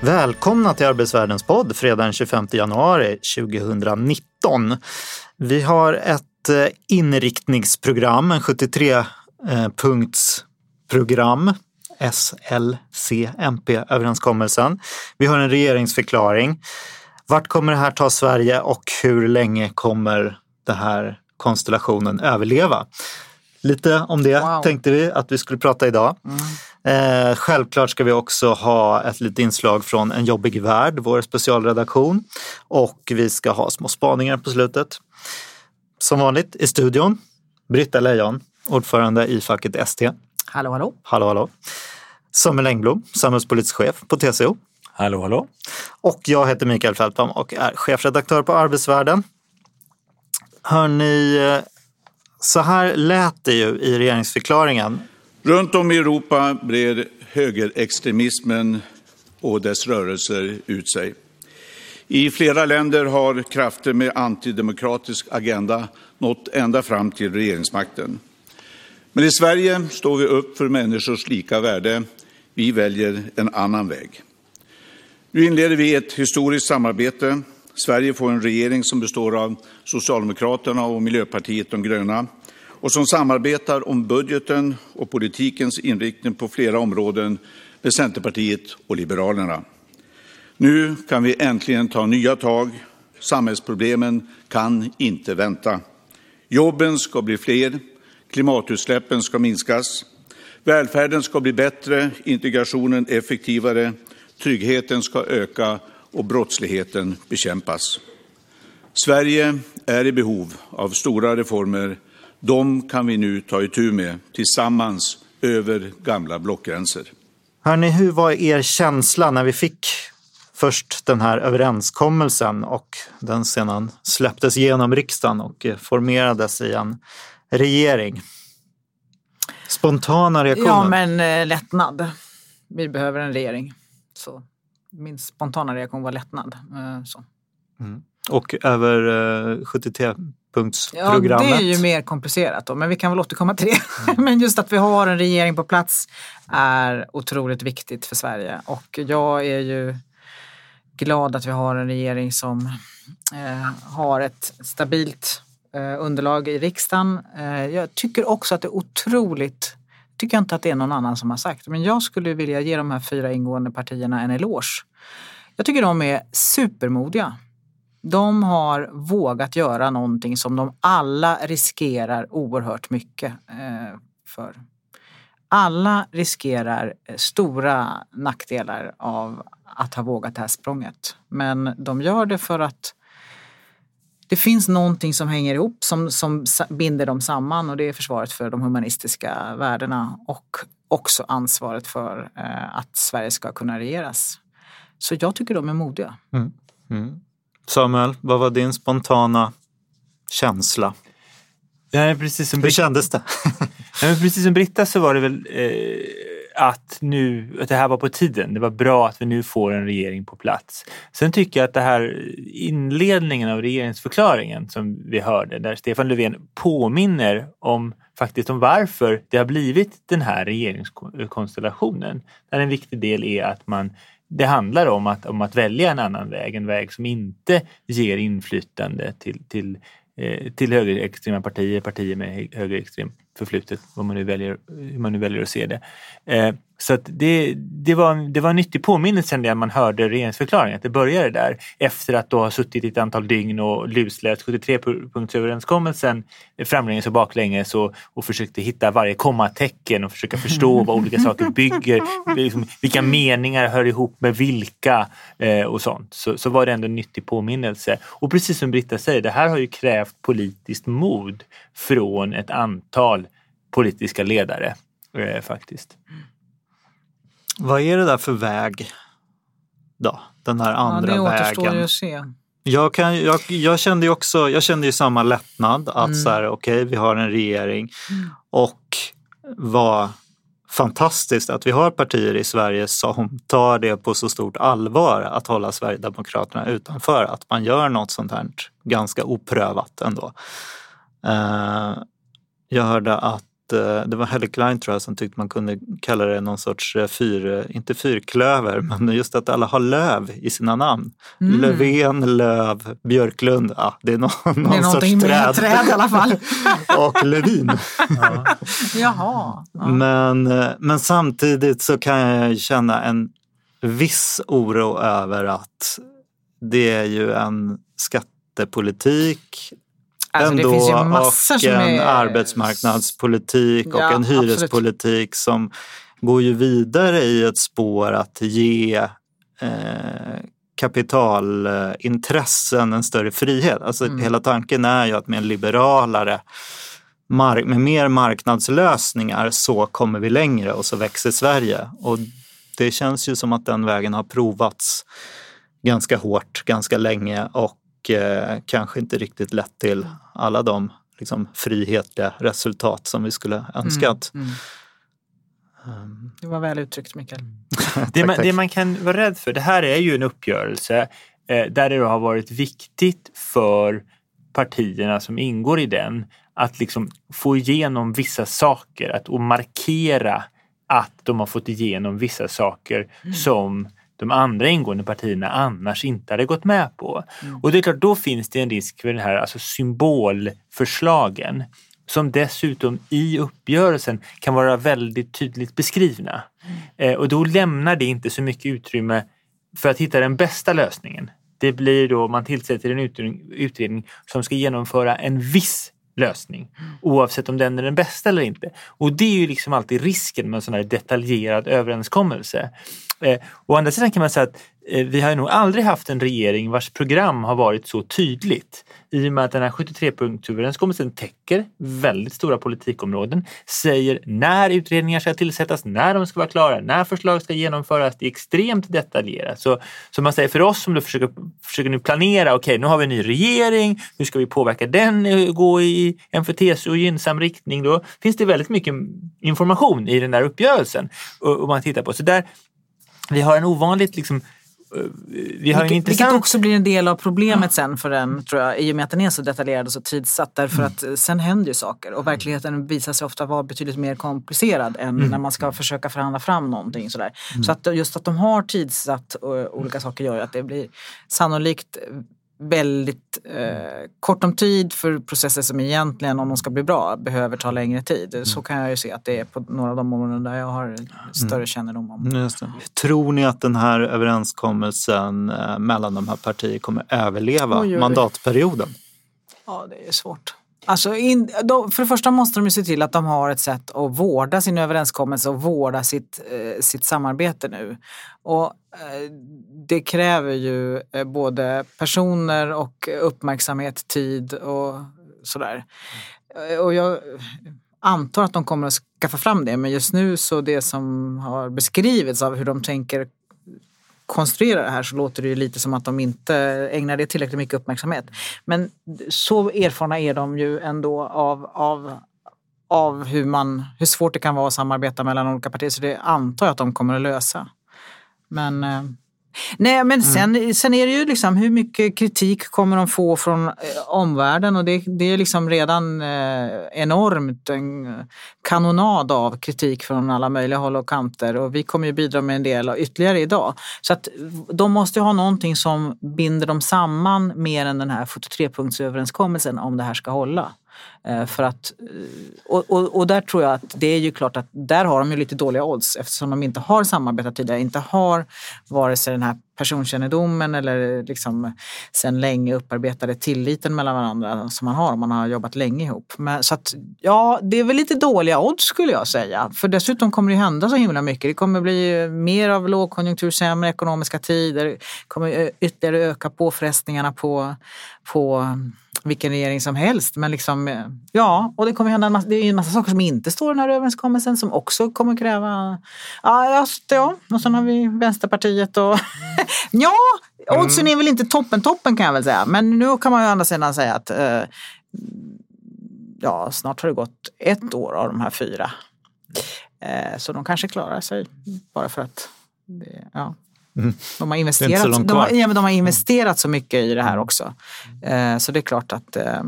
Välkomna till Arbetsvärldens podd fredag den 25 januari 2019. Vi har ett eh, inriktningsprogram, en 73-punktsprogram, SLCMP-överenskommelsen. Vi har en regeringsförklaring. Vart kommer det här ta Sverige och hur länge kommer den här konstellationen överleva? Lite om det wow. tänkte vi att vi skulle prata idag. Mm. Eh, självklart ska vi också ha ett litet inslag från En jobbig värld, vår specialredaktion. Och vi ska ha små spaningar på slutet. Som vanligt i studion, Britta Lejon, ordförande i facket ST. Hallå, hallå. Hallå, hallå. Samuel Engblom, samhällspolitisk chef på TCO. Hallå, hallå. Och jag heter Mikael Fältbom och är chefredaktör på Arbetsvärlden. Hörni, eh, så här lät det ju i regeringsförklaringen Runt om i Europa brer högerextremismen och dess rörelser ut sig. I flera länder har krafter med antidemokratisk agenda nått ända fram till regeringsmakten. Men i Sverige står vi upp för människors lika värde. Vi väljer en annan väg. Nu inleder vi ett historiskt samarbete. Sverige får en regering som består av Socialdemokraterna och Miljöpartiet de gröna och som samarbetar om budgeten och politikens inriktning på flera områden med Centerpartiet och Liberalerna. Nu kan vi äntligen ta nya tag. Samhällsproblemen kan inte vänta. Jobben ska bli fler, klimatutsläppen ska minskas, välfärden ska bli bättre, integrationen effektivare, tryggheten ska öka och brottsligheten bekämpas. Sverige är i behov av stora reformer de kan vi nu ta itu med tillsammans över gamla blockgränser. Hörni, hur var er känsla när vi fick först den här överenskommelsen och den sedan släpptes genom riksdagen och formerades i en regering? Spontana reaktioner? Ja, men eh, lättnad. Vi behöver en regering. Så min spontana reaktion var lättnad. Eh, så. Mm. Och över eh, 73 punktsprogrammet. Ja, det är ju mer komplicerat då, men vi kan väl återkomma till det. Mm. men just att vi har en regering på plats är otroligt viktigt för Sverige och jag är ju glad att vi har en regering som eh, har ett stabilt eh, underlag i riksdagen. Eh, jag tycker också att det är otroligt tycker jag inte att det är någon annan som har sagt. Men jag skulle vilja ge de här fyra ingående partierna en eloge. Jag tycker de är supermodiga. De har vågat göra någonting som de alla riskerar oerhört mycket eh, för. Alla riskerar eh, stora nackdelar av att ha vågat det här språnget. Men de gör det för att det finns någonting som hänger ihop som, som binder dem samman och det är försvaret för de humanistiska värdena och också ansvaret för eh, att Sverige ska kunna regeras. Så jag tycker de är modiga. Mm. Mm. Samuel, vad var din spontana känsla? Ja, precis som Hur kändes det? ja, precis som Britta så var det väl eh, att, nu, att det här var på tiden. Det var bra att vi nu får en regering på plats. Sen tycker jag att det här inledningen av regeringsförklaringen som vi hörde där Stefan Löfven påminner om faktiskt om varför det har blivit den här regeringskonstellationen. Där en viktig del är att man det handlar om att, om att välja en annan väg, en väg som inte ger inflytande till, till, eh, till högerextrema partier, partier med högerextrem förflutet, vad man nu väljer, hur man nu väljer att se det. Eh, så att det, det, var, det var en nyttig påminnelse när man hörde regeringsförklaringen, att det började där efter att då ha suttit i ett antal dygn och lusläst 73-punktsöverenskommelsen framlänges och baklänges och, och försökte hitta varje kommatecken och försöka förstå vad olika saker bygger, liksom, vilka meningar hör ihop med vilka eh, och sånt. Så, så var det ändå en nyttig påminnelse. Och precis som Britta säger, det här har ju krävt politiskt mod från ett antal politiska ledare eh, faktiskt. Vad är det där för väg då? Den här andra vägen? ja, det återstår vägen? ju att se. Jag, kan, jag, jag kände ju också, jag kände ju samma lättnad att så här, okej, vi har en regering och vad fantastiskt att vi har partier i Sverige som tar det på så stort allvar att hålla Sverigedemokraterna utanför, att man gör något sånt här ganska oprövat ändå. Eh, jag hörde att det var Helle Klein tror jag som tyckte man kunde kalla det någon sorts eh, fyr, inte fyrklöver, men just att alla har löv i sina namn. Mm. Löfven, Löv, Björklund, ja, det är någon, någon Det är sorts träd. träd i alla fall. och Levin. Jaha. Ja. Men, eh, men samtidigt så kan jag känna en viss oro över att det är ju en skattepolitik Alltså, det ändå finns ju massor och en är- arbetsmarknadspolitik och Ja, en absolut. hyrespolitik som går ju vidare i ett spår att ge eh, kapitalintressen en större frihet. Alltså Mm. hela tanken är ju att med en liberalare mark- med mer marknadslösningar så kommer vi längre och så växer Sverige. Och det känns ju som att den vägen har provats ganska hårt, ganska länge och eh, kanske inte riktigt lett till alla de liksom, frihetliga resultat som vi skulle önskat. Mm. Det var väl uttryckt Mikael. Det man, det man kan vara rädd för, det här är ju en uppgörelse eh, där det har varit viktigt för partierna som ingår i den att liksom få igenom vissa saker, att och markera att de har fått igenom vissa saker som de andra ingående partierna annars inte hade gått med på. Och det är klart, då finns det en risk för den här alltså symbolförslagen som dessutom i uppgörelsen kan vara väldigt tydligt beskrivna. Eh, och då lämnar det inte så mycket utrymme för att hitta den bästa lösningen. Det blir då man tillsätter en utredning som ska genomföra en viss lösning oavsett om den är den bästa eller inte. Och det är ju liksom alltid risken med en sån här detaljerad överenskommelse. Eh, å andra sidan kan man säga att Eh, vi har ju nog aldrig haft en regering vars program har varit så tydligt. I och med att den här 73-punktsöverenskommelsen täcker väldigt stora politikområden, säger när utredningar ska tillsättas, när de ska vara klara, när förslag ska genomföras. Det är extremt detaljerat. Så, som man säger för oss som då försöker, försöker nu planera, okej nu har vi en ny regering, hur ska vi påverka den, eh, gå i en för TCO gynnsam riktning? Då finns det väldigt mycket information i den där uppgörelsen. Eh, och, och man tittar på. Så där, vi har en ovanligt liksom, eh, vi har Vilket, intressant... vilket också blir en del av problemet sen för den, tror jag, i och med att den är så detaljerad och så tidsatt. Därför att eh, sen händer ju saker och verkligheten visar sig ofta vara betydligt mer komplicerad än när man ska försöka förhandla fram någonting. Sådär. Så att just att de har tidsatt eh, olika saker gör att det blir sannolikt väldigt eh, kort om tid för processer som egentligen, om de ska bli bra, behöver ta längre tid. Så kan jag ju se att det är på några av de områden där jag har större kännedom om. Tror ni att den här överenskommelsen eh, mellan de här partierna kommer överleva oj. mandatperioden? Ja, det är svårt. Alltså in, de, för det första måste de ju se till att de har ett sätt att vårda sin överenskommelse och vårda sitt, eh, sitt samarbete nu. Och eh, det kräver ju eh, både personer och uppmärksamhet, tid och sådär. Eh, och jag antar att de kommer att skaffa fram det men just nu så det som har beskrivits av hur de tänker konstruera det här så låter det ju lite som att de inte ägnar det tillräckligt mycket uppmärksamhet. Men så erfarna är de ju ändå av, av, av hur, man, hur svårt det kan vara att samarbeta mellan olika partier så det antar jag att de kommer att lösa. Men, eh, nej, men sen, sen är det ju liksom hur mycket kritik kommer de få från eh, omvärlden och det, det är liksom redan eh, enormt en eh, kanonad av kritik från alla möjliga håll och kanter och vi kommer ju bidra med en del ytterligare idag. Så att de måste ju ha någonting som binder dem samman mer än den här 43-punktsöverenskommelsen om det här ska hålla. Eh, för att, eh, och, och, och där tror jag att det är ju klart att där har de ju lite dåliga odds eftersom de inte har samarbetat tidigare, inte har vare sig den här personkännedomen eller liksom sen länge upparbetade tilliten mellan varandra som man har om man har jobbat länge ihop. Men, så att ja, det är väl lite dåliga odds skulle jag säga. För dessutom kommer det hända så himla mycket. Det kommer bli eh, mer av lågkonjunktur, sämre ekonomiska tider, kommer ytterligare öka påfrestningarna på, på vilken regering som helst. Men liksom, eh, ja, och det kommer hända en massa, det är en massa saker som inte står i den här överenskommelsen som också kommer kräva... Ja, ja. och sen har vi Vänsterpartiet och... ja, oddsen är väl inte toppen toppen kan jag väl säga. Men nu kan man ju å andra sidan säga att eh, ja, snart har det gått ett år av de här fyra. Eh, så de kanske klarar sig bara för att det, ja. De, har Det är inte så investerat, de, har, ja, men de har investerat så mycket i det här också. Eh, så det är klart att eh,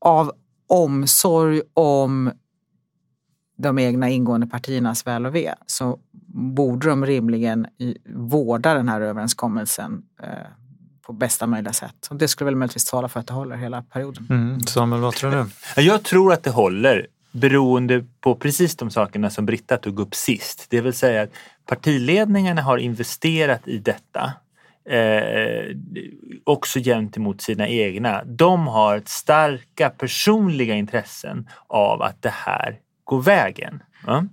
av omsorg om de egna ingående partiernas väl och ve så borde de rimligen i, vårda den här överenskommelsen eh, på bästa möjliga sätt. Och det skulle väl möjligtvis tala för att det håller hela perioden. Mm. Samuel, vad tror du? Ja, Jag tror att det håller beroende på precis de sakerna som Britta tog upp sist. Det vill säga att partiledningarna har investerat i detta eh, också gentemot sina egna. De har ett starka personliga intressen av att det här går vägen. Ja.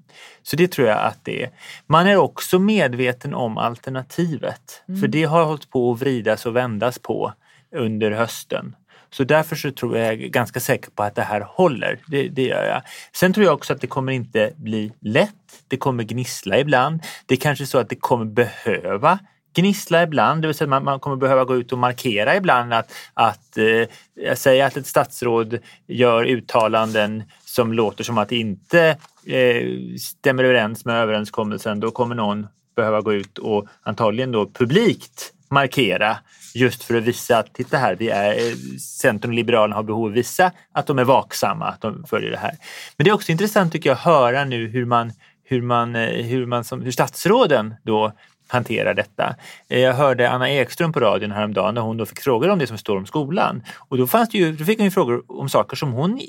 Så det tror jag att det är. Man är också medveten om alternativet. För det har hållit på att vridas och vändas på under hösten. Så därför så tror jag, jag är ganska säker på att det här håller. Det, det gör jag. Sen tror jag också att det kommer inte bli lätt. Det kommer gnissla ibland. Det är kanske så att det kommer behöva gnissla ibland, det vill säga man, man kommer behöva gå ut och markera ibland att, att eh, säga att ett statsråd gör uttalanden som låter som att det inte eh, stämmer överens med överenskommelsen. Då kommer någon behöva gå ut och antagligen då publikt markera just för att visa att titta här, vi är, eh, Centern och Liberalerna har behov av att visa att de är vaksamma, att de följer det här. Men det är också intressant tycker jag att höra nu hur man, hur man, eh, hur man som, hur statsråden då hanterar detta. Eh, jag hörde Anna Ekström på radion häromdagen när hon då fick frågor om det som står om skolan. Och då, fanns det ju, då fick hon ju frågor om saker som hon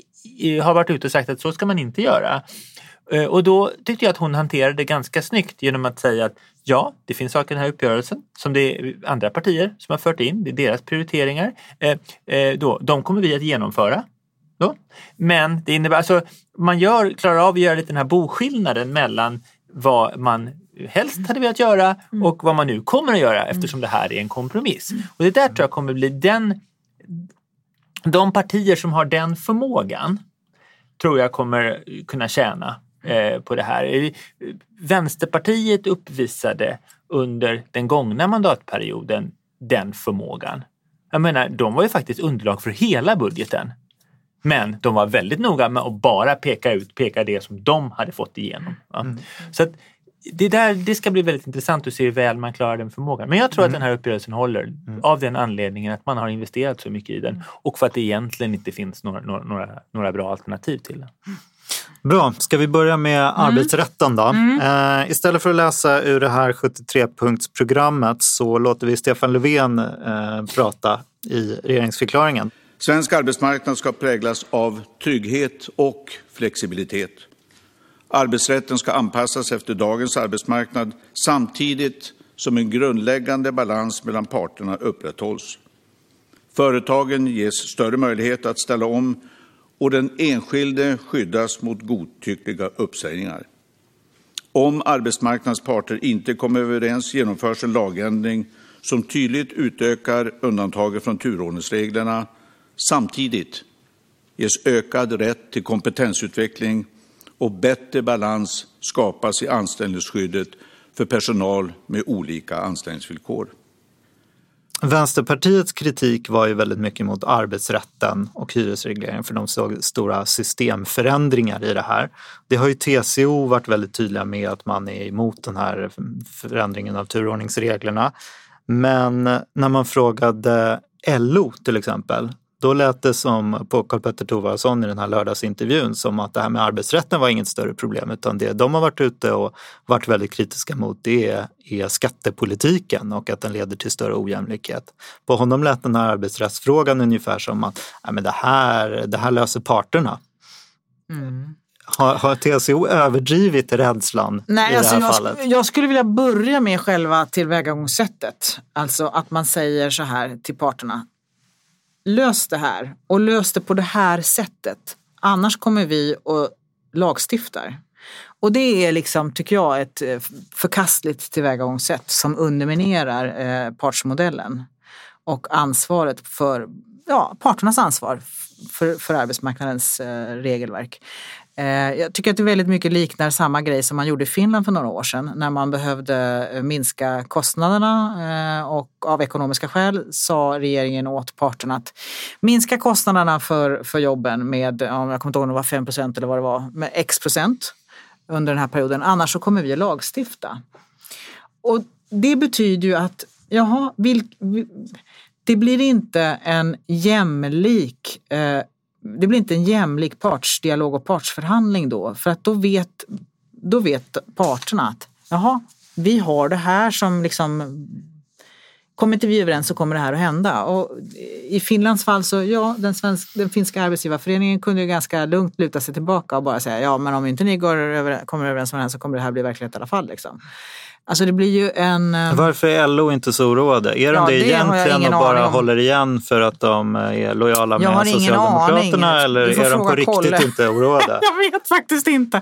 har varit ute och sagt att så ska man inte göra. Eh, Och då tyckte jag att hon hanterade det ganska snyggt genom att säga att ja, det finns saker i den här uppgörelsen som det är andra partier som har fört in, det är deras prioriteringar. Eh, eh, då, de kommer vi att genomföra. Då. Men det innebär, alltså, man gör, klarar av att göra lite den här boskillnaden mellan vad man helst hade velat göra och vad man nu kommer att göra eftersom det här är en kompromiss. Och det där tror jag kommer bli den, de partier som har den förmågan tror jag kommer kunna tjäna på det här. Eh, Vänsterpartiet uppvisade under den gångna mandatperioden den förmågan. Jag menar, de var ju faktiskt underlag för hela budgeten. Men de var väldigt noga med att bara peka ut, peka det som de hade fått igenom. va. Så det, där, det ska bli väldigt intressant att se hur väl man klarar den förmågan. Men jag tror att den här uppgörelsen håller av den anledningen att man har investerat så mycket i den och för att det egentligen inte finns några, några, några, några bra alternativ till den. Bra, ska vi börja med arbetsrätten då? Eh, istället för att läsa ur det här 73-punktsprogrammet så låter vi Stefan Löfven eh, prata i regeringsförklaringen. Svensk arbetsmarknad ska präglas av trygghet och flexibilitet. Arbetsrätten ska anpassas efter dagens arbetsmarknad samtidigt som en grundläggande balans mellan parterna upprätthålls. Företagen ges större möjlighet att ställa om och den enskilde skyddas mot godtyckliga uppsägningar. Om arbetsmarknadens parter inte kommer överens genomförs en lagändring som tydligt utökar undantaget från turordningsreglerna. Samtidigt ges ökad rätt till kompetensutveckling och bättre balans skapas i anställningsskyddet för personal med olika anställningsvillkor. Vänsterpartiets kritik var ju väldigt mycket mot arbetsrätten och hyresregleringen för de såg stora systemförändringar i det här. Det har ju TCO varit väldigt tydliga med att man är emot den här förändringen av turordningsreglerna. Men när man frågade LO till exempel, då lät det som på Karl-Petter Thorwaldsson i den här lördagsintervjun som att det här med arbetsrätten var inget större problem utan det de har varit ute och varit väldigt kritiska mot det är, är skattepolitiken och att den leder till större ojämlikhet. På honom lät den här arbetsrättsfrågan ungefär som att Nej, men det, här, det här löser parterna. Har, har TCO överdrivit rädslan Nej, i alltså det här jag, fallet? sk- jag skulle vilja börja med själva tillvägagångssättet. Alltså att man säger så här till parterna. Lös det här och lös det på det här sättet. Annars kommer vi och lagstiftar. Och det är liksom, tycker jag, ett eh, förkastligt tillvägagångssätt som underminerar eh, partsmodellen. och ansvaret för ja, parternas ansvar för, för arbetsmarknadens eh, regelverk. Eh, jag tycker att det väldigt mycket liknar samma grej som man gjorde i Finland för några år sedan när man behövde eh, minska kostnaderna eh, och av ekonomiska skäl sa regeringen åt parterna att minska kostnaderna för, för jobben med, jag kommer inte ihåg om det var 5 procent eller vad det var, med x procent under den här perioden. Annars så kommer vi att lagstifta. Och det betyder ju att, jaha, vilk, det blir inte en jämlik eh, det blir inte en jämlik partsdialog och partsförhandling då. För att då vet, då vet parterna att jaha, vi har det här som liksom Kommer inte vi överens så kommer det här att hända. Och I Finlands fall så, ja, den, svensk, den finska arbetsgivarföreningen kunde ju ganska lugnt luta sig tillbaka och bara säga, ja men om inte ni går över, kommer överens om det här så kommer det här bli verklighet i alla fall. Liksom. Alltså det blir ju en... Eh, Varför är LO inte så oroade? Är de ja, det, det egentligen och bara håller igen för att de är lojala med Socialdemokraterna eller är de på riktigt inte oroade? jag vet faktiskt inte.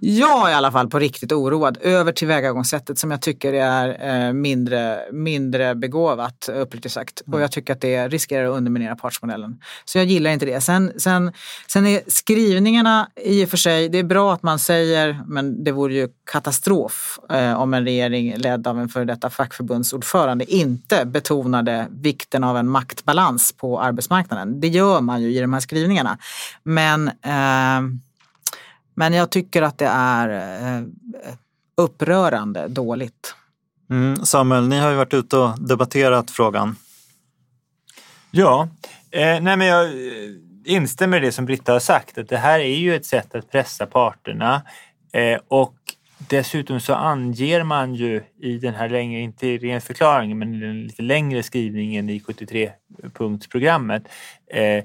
Jag är i alla fall på riktigt oroad över tillvägagångssättet som jag tycker är eh, mindre, mindre begåvat uppriktigt sagt. Mm. Och jag tycker att det riskerar att underminera partsmodellen. Så jag gillar inte det. Sen, sen, sen är skrivningarna i och för sig, det är bra att man säger, men det vore ju katastrof eh, om en regering ledd av en före detta fackförbundsordförande inte betonade vikten av en maktbalans på arbetsmarknaden. Det gör man ju i de här skrivningarna. Men, eh, men jag tycker att det är eh, upprörande dåligt. Mm, Samuel, ni har ju varit ute och debatterat frågan. Ja, eh, nej men jag instämmer i det som Britta har sagt att det här är ju ett sätt att pressa parterna eh, och Dessutom så anger man ju i den här längre, inte i regeringsförklaringen, men i den lite längre skrivningen i 73-punktsprogrammet eh,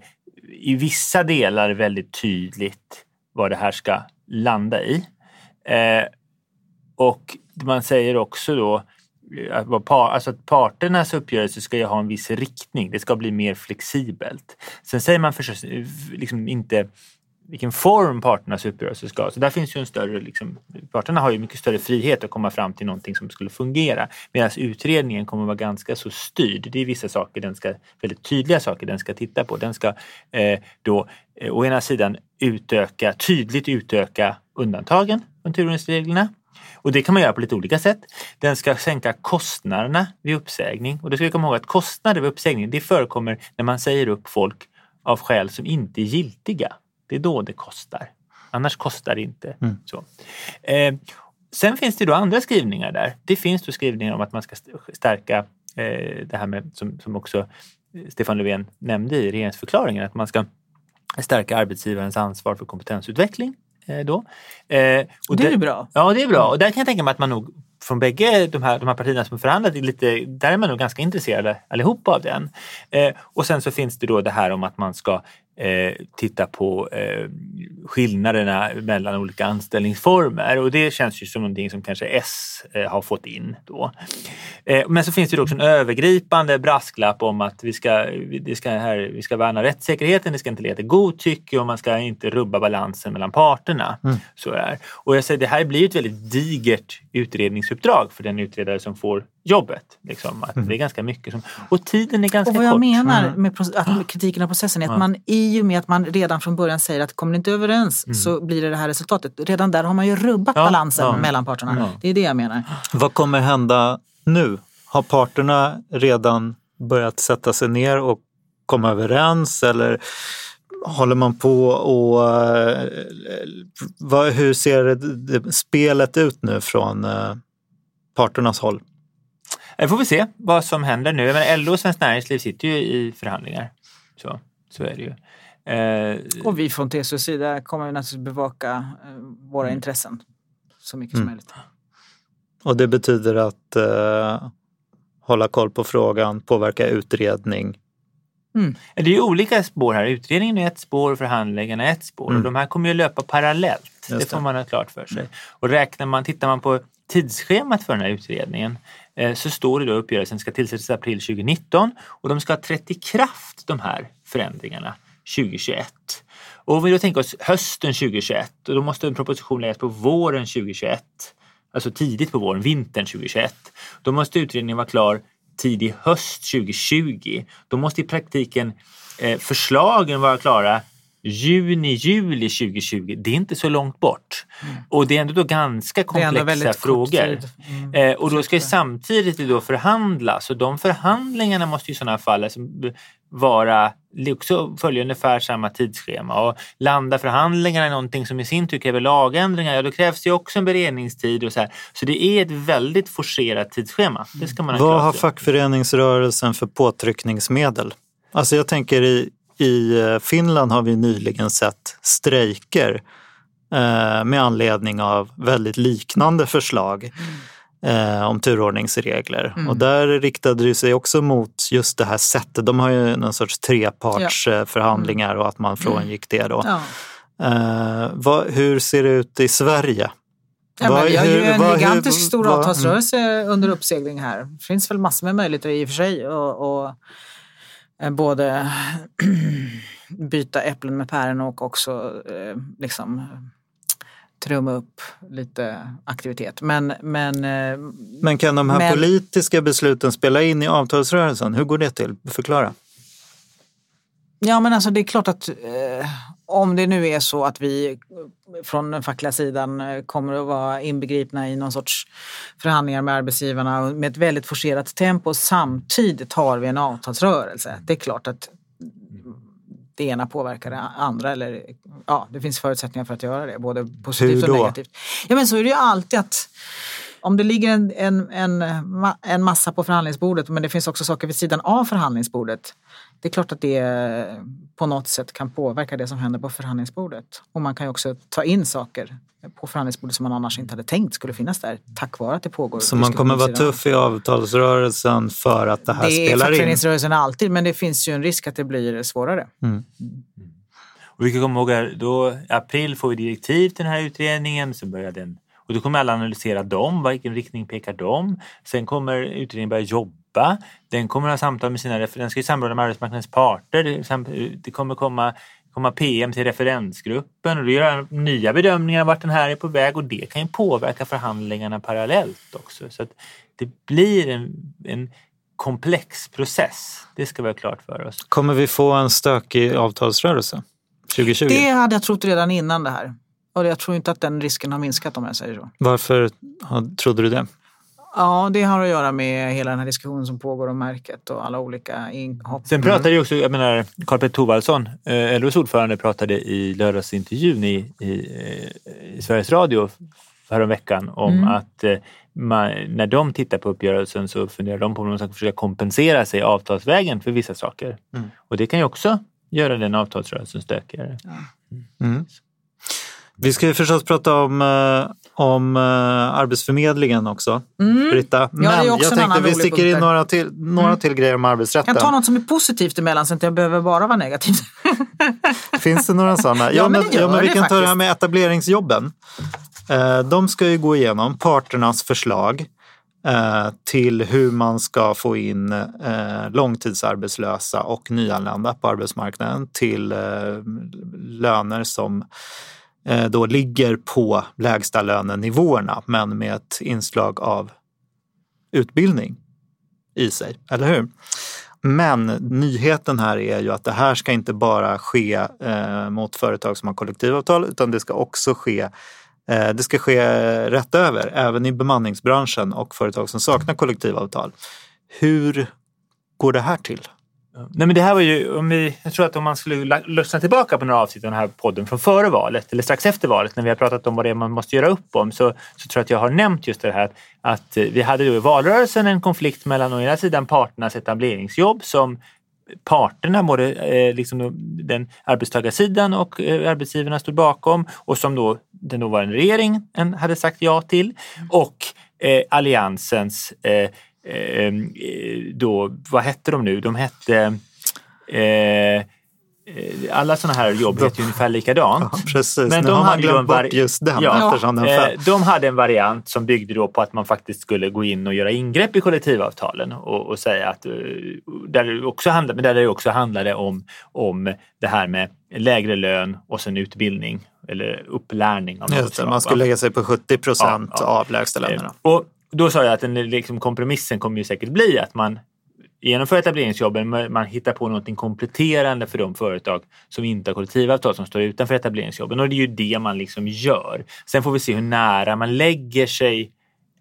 i vissa delar väldigt tydligt vad det här ska landa i. Eh, och man säger också då eh, att, par, alltså att parternas uppgörelse ska ju ha en viss riktning. Det ska bli mer flexibelt. Sen säger man förstås eh, liksom inte vilken form parternas uppgörelse ska ha. Så där finns ju en större, liksom, parterna har ju mycket större frihet att komma fram till någonting som skulle fungera. Medan utredningen kommer vara ganska så styrd. Det är vissa saker, den ska, väldigt tydliga saker den ska titta på. Den ska eh, då eh, å ena sidan utöka, tydligt utöka undantagen från turordningsreglerna. Och det kan man göra på lite olika sätt. Den ska sänka kostnaderna vid uppsägning. Och då ska vi komma ihåg att kostnader vid uppsägning det förekommer när man säger upp folk av skäl som inte är giltiga. Det är då det kostar. Annars kostar det inte. Mm. Så. Eh, sen finns det då andra skrivningar där. Det finns då skrivningar om att man ska stärka eh, det här med som, som också Stefan Löfven nämnde i regeringsförklaringen, att man ska stärka arbetsgivarens ansvar för kompetensutveckling. Eh, då. Eh, och det är där, bra. Ja, det är bra. Och där kan jag tänka mig att man nog från bägge de här, de här partierna som förhandlat, lite, där är man nog ganska intresserade allihopa av den. Eh, och sen så finns det då det här om att man ska eh, titta på eh, skillnaderna mellan olika anställningsformer och det känns ju som någonting som kanske S eh, har fått in då. Eh, men så finns det också en övergripande brasklapp om att vi ska, det ska här, vi ska värna rättssäkerheten, det ska inte leda till godtycke och man ska inte rubba balansen mellan parterna. Mm. Så är. Och jag säger, det här blir ett väldigt digert utredningsuppdrag för den utredare som får jobbet. Liksom, att mm. Det är ganska mycket som, och tiden är ganska kort. Och vad jag menar mm. med att kritiken av processen är att man i och med att man redan från början säger att kommer ni inte överens mm. så blir det det här resultatet. Redan där har man ju rubbat ja, balansen ja. mellan parterna. Ja. Det är det jag menar. Vad kommer hända nu? Har parterna redan börjat sätta sig ner och komma överens eller håller man på och uh, hur ser det, spelet ut nu från uh, parternas håll? Vi får vi se vad som händer nu. Men LO och Svenskt Näringsliv sitter ju i förhandlingar. Så, så är det ju. Eh, och vi från TCOs sida kommer naturligtvis bevaka eh, våra mm. intressen så mycket mm. som möjligt. Och det betyder att eh, hålla koll på frågan, påverka utredning. Mm. Det är olika spår här. Utredningen är ett spår, förhandlingarna är ett spår. Mm. Och de här kommer ju löpa parallellt. Det. det får man ha klart för sig. Och räknar man, tittar man på tidsschemat för den här utredningen eh, Eh, så står det då uppgörelsen ska tillsättas i april 2019 och de ska ha trätt i kraft de här förändringarna 2021. Och om vi då tänker oss hösten 2021 och då måste en proposition läggas på våren 2021. Alltså tidigt på våren, vintern 2021. Då måste utredningen vara klar tidig höst 2020. Då måste i praktiken eh, förslagen vara klara juni, juli 2020. Det är inte så långt bort. Mm. Och det är ändå då ganska komplexa frågor. Mm. Eh, och då ska ju samtidigt då förhandlas och de förhandlingarna måste i sådana fall alltså, vara också följa ungefär samma tidsschema och landa förhandlingarna i någonting som i sin tur kräver lagändringar, ja då krävs det också en beredningstid och så här. Så det är ett väldigt forcerat tidsschema. Det ska man Vad har fackföreningsrörelsen för påtryckningsmedel? Alltså jag tänker i, i eh, Finland har vi nyligen sett strejker eh, med anledning av väldigt liknande förslag. Mm om turordningsregler. Mm. Och där riktade det sig också mot just det här sättet. De har ju någon sorts trepartsförhandlingar mm. och att man frångick det då. Ja. Vad, hur ser det ut i Sverige? Ja, vad, vi har ju en vad, gigantisk hur, stor vad, avtalsrörelse mm. under uppsegling här. Det finns väl massor med möjligheter i och för sig och, och både byta äpplen med päron och också eh, liksom trumma upp lite aktivitet. Men, men, eh, men kan de här men, politiska besluten spela in i avtalsrörelsen? Hur går det till? Förklara. Ja men alltså det är klart att eh, om det nu är så att vi från den fackliga sidan eh, kommer att vara inbegripna i någon sorts förhandlingar med arbetsgivarna med ett väldigt forcerat tempo samtidigt har vi en avtalsrörelse. Det är klart att det ena påverkar det andra. Eller, ja, det finns förutsättningar för att göra det, både positivt och negativt. Ja, men så är det ju alltid att om det ligger en, en, en, en massa på förhandlingsbordet men det finns också saker vid sidan av förhandlingsbordet. Det är klart att det på något sätt kan påverka det som händer på förhandlingsbordet. Och man kan ju också ta in saker på förhandlingsbordet som man annars inte hade tänkt skulle finnas där tack vare att det pågår. Så man kommer vara tuff i avtalsrörelsen för att det här det spelar in? Det är fackföreningsrörelsen alltid men det finns ju en risk att det blir svårare. Mm. Och vi kan komma ihåg att då i april får vi direktiv till den här utredningen så börjar den och då kommer alla analysera dem, vilken riktning pekar de? Sen kommer utredningen börja jobba. Den kommer ha samtal med sina den ska ju samråda med arbetsmarknadens parter. Det kommer komma, komma PM till referensgruppen och då göra nya bedömningar vart den här är på väg och det kan ju påverka förhandlingarna parallellt också. Så att det blir en, en komplex process. Det ska vi ha klart för oss. Kommer vi få en stökig avtalsrörelse 2020? Det hade jag trott redan innan det här. Och jag tror inte att den risken har minskat om jag säger så. Varför trodde du det? Ja, det har att göra med hela den här diskussionen som pågår om märket och alla olika inhopp. Sen pratade ju också, jag menar, Karl-Petter Thorwaldsson, eh, LOs ordförande, pratade i lördagsintervjun i, i, i Sveriges Radio häromveckan om mm. att eh, man, när de tittar på uppgörelsen så funderar de på om de ska försöka kompensera sig avtalsvägen för vissa saker. Mm. Och det kan ju också göra den avtalsrörelsen stökigare. Ja. Mm. Vi ska ju förstås prata om, eh, om uh, Arbetsförmedlingen också, mm. Britta. Men ja, jag tänkte vi sticker in några, till, några mm. till grejer om arbetsrätten. Jag kan ta något som är positivt emellan så att jag behöver bara vara negativ. Finns det några sådana? ja, ja, men, ja, men vi kan faktiskt. ta det här med etableringsjobben. Uh, de ska ju gå igenom parternas förslag uh, till hur man ska få in långtidsarbetslösa och nyanlända på arbetsmarknaden till löner som Eh, Eh, då ligger på lägsta lönenivåerna men med ett inslag av utbildning i sig, eller hur? Men nyheten här är ju att det här ska inte bara ske eh, mot företag som har kollektivavtal utan det ska också ske eh, det ska ske rätt över, även i bemanningsbranschen och företag som saknar kollektivavtal. Hur går det här till? Nej, men det här var ju, om vi, jag tror att om man skulle lyssna tillbaka på några avsnitt av den här podden från före valet eller strax efter valet när vi har pratat om vad det är man måste göra upp om så, så tror jag att jag har nämnt just det här att eh, vi hade då i valrörelsen en konflikt mellan å ena sidan parternas etableringsjobb som parterna, både eh, liksom den arbetstagarsidan och eh, arbetsgivarna stod bakom och som då den dåvarande regeringen hade sagt ja till och eh, alliansens eh, Eh, då, vad hette de nu? De hette eh, alla sådana här jobb heter ju ungefär likadant. Ja, precis, men nu de har man glömt bort just den ja, eftersom den eh, De hade en variant som byggde då på att man faktiskt skulle gå in och göra ingrepp i kollektivavtalen och, och säga att där det också handlade, men där det också handlade om, om det här med lägre lön och sen utbildning eller upplärning. Av Just det, man skulle lägga sig på 70 procent ja, ja. av lägstalönerna. Och då sa jag att den, liksom, kompromissen kommer ju säkert bli att man genomför etableringsjobben, men man hittar på någonting kompletterande för de företag som inte har kollektivavtal som står utanför etableringsjobben. Och det är ju det man liksom gör. Sen får vi se hur nära man lägger sig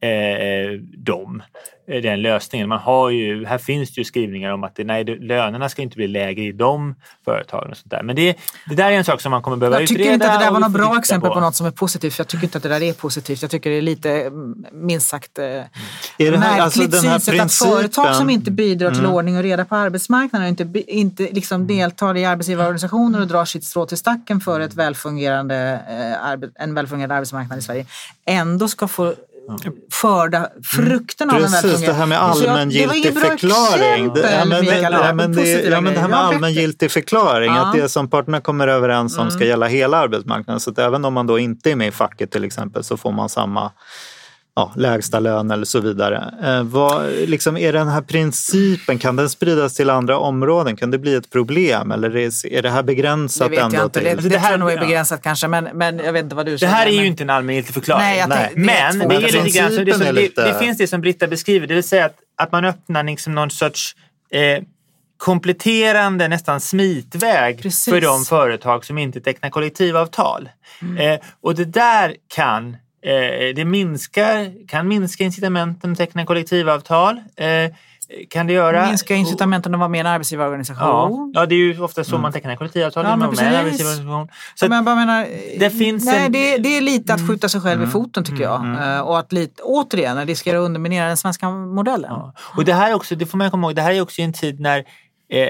eh, dem, eh, den lösningen. Man har ju, här finns det ju skrivningar om att det, nej, lönerna ska inte bli lägre i de företagen. Och sånt där. Men det, det där är en sak som man kommer behöva jag utreda. Jag tycker inte att det där var och något bra exempel på. på. något som är positivt. För jag tycker inte att det där är positivt. Jag tycker det är lite mm, minst sagt eh, Är det här, märkligt alltså den här synsätt att företag som inte bidrar till Mm. ordning och reda på arbetsmarknaden och inte, inte liksom deltar i arbetsgivarorganisationer och drar sitt strå till stacken för ett välfungerande, eh, en välfungerande arbetsmarknad i Sverige ändå ska få förda frukterna av Precis, välfungerande... det här med allmängiltig förklaring. Det, ja, men, Mikael, det, ja, men det, ja, men det här med allmängiltig förklaring, Ja. att det som parterna kommer överens om ska Mm. gälla hela arbetsmarknaden. Så att även om man då inte är med i facket till exempel så får man samma ja, lägsta lön eller så vidare. Eh, vad, liksom, är den här principen, kan den spridas till andra områden? Kan det bli ett problem eller är, är det här begränsat Det vet ändå jag inte. till... Det, det, det här- tror jag nog är ja. begränsat kanske, men, men jag vet inte vad du Det säger. här är ju men- inte en allmängiltig förklaring. Nej, tänkte- det är Men det, är lite grann, det, som, är det, lite- det finns det som Britta beskriver, det vill säga att, att man öppnar liksom någon sorts eh, kompletterande, nästan smitväg Precis. för de företag som inte tecknar kollektivavtal. Eh, och det där kan det minskar, kan minska incitamenten att teckna kollektivavtal. Eh, kan det göra. Minska incitamenten att vara med i en arbetsgivarorganisation. Ja, ja, det är ju ofta så man tecknar kollektivavtal. Ja, men med en arbetsgivarorganisation. Så Så men menar, det finns nej, en- Mm. det, det är lite att skjuta sig själv i foten tycker jag. Eh, Och att lite, återigen riskera att underminera den svenska modellen. Ja. Och det här är också, det får man komma ihåg, det här är också en tid när, eh,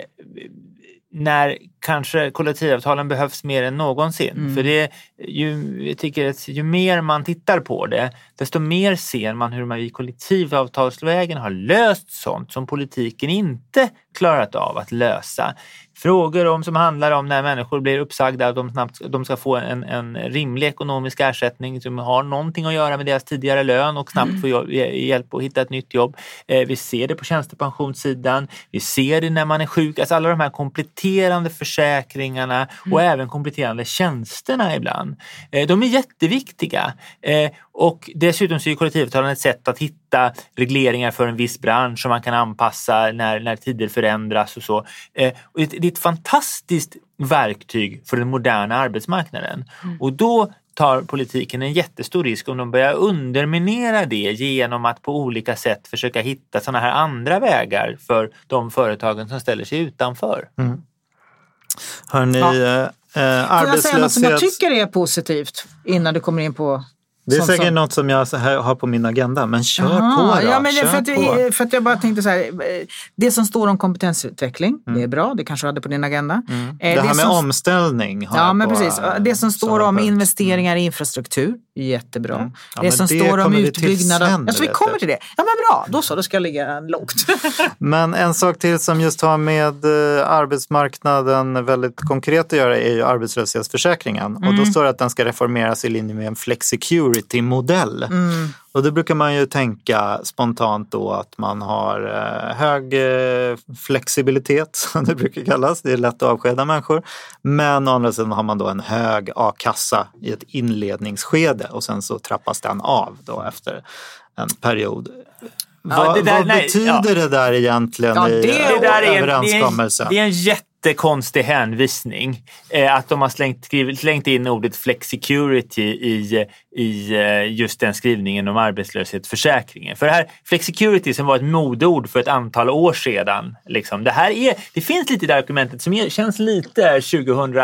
när kanske kollektivavtalen behövs mer än någonsin. Mm. För det, ju, jag tycker att ju mer man tittar på det, desto mer ser man hur man i kollektivavtalsvägen har löst sånt som politiken inte klarat av att lösa. Frågor om, som handlar om när människor blir uppsagda, att de, snabbt, de ska få en, en rimlig ekonomisk ersättning som har någonting att göra med deras tidigare lön och snabbt få jobb, hjälp att hitta ett nytt jobb. Eh, vi ser det på tjänstepensionssidan, vi ser det när man är sjuk, alltså alla de här kompletterande försäkringarna och även kompletterande tjänsterna ibland. Eh, de är jätteviktiga. Eh, och dessutom så är kollektivavtalen ett sätt att hitta regleringar för en viss bransch som man kan anpassa när, när tider förändras och så. Eh, och det, det är ett fantastiskt verktyg för den moderna arbetsmarknaden. Och då tar politiken en jättestor risk om de börjar underminera det genom att på olika sätt försöka hitta sådana här andra vägar för de företagen som ställer sig utanför. Hörni, Ja. eh, Får jag säga något som jag arbetslöshet... tycker är positivt innan du kommer in på Det är säkert som- något som jag har på min agenda, men kör Aha, på då. Ja, men det, för, att, på. för att jag bara tänkte så här, eh, det som står om kompetensutveckling, det är bra, det kanske du hade på din agenda. Eh, Mm. Det här med som, omställning har Ja, jag men på, precis. Det som står om punkt. investeringar i infrastruktur, jättebra. Mm. Ja, det som det står om utbyggnad av... sen, Alltså, vi kommer till det. Ja, men bra. Då så, då ska jag ligga lågt. Men en sak till som just har med eh, arbetsmarknaden väldigt konkret att göra är ju arbetslöshetsförsäkringen. Och Mm. då står det att den ska reformeras i linje med en flexicurity-modell. Mm. Och då brukar man ju tänka spontant då att man har eh, hög eh, flexibilitet, som det brukar kallas. Det är lätt att avskeda människor. Men å andra sidan har man då en hög a-kassa i ett inledningsskede och sen så trappas den av då efter en period. Ja, vad det där- vad nej, betyder ja. det där egentligen Ja, i det- eh, Det där är en, det är överenskommelsen? en, det är en jättekonstig hänvisning. Eh, att de har slängt, skrivit, slängt in ordet flexicurity i, i eh, just den skrivningen om arbetslöshetsförsäkringen. För det här flexicurity som var ett modeord för ett antal år sedan. Liksom, det, här är, det finns lite i det här dokumentet som är, känns lite 2000...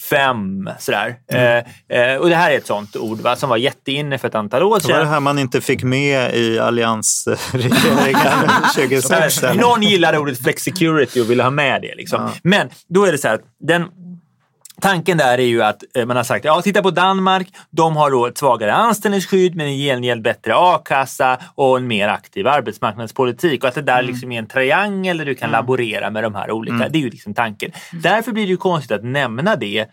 2005 sådär. Mm. Eh, eh, och det här är ett sånt ord va, som var jätteinne för ett antal år Det var det sedan. här man inte fick med i alliansregeringen 2006. eller? Någon gillade ordet flexicurity och ville ha med det. Liksom. Men då är det så här, att den, tanken där är ju att eh, man har sagt, ja titta på Danmark, de har då ett svagare anställningsskydd men i gengäld bättre a-kassa och en mer aktiv arbetsmarknadspolitik. Och att det där liksom är en triangel där du kan laborera med de här olika, det är ju liksom tanken. Därför blir det ju konstigt att nämna det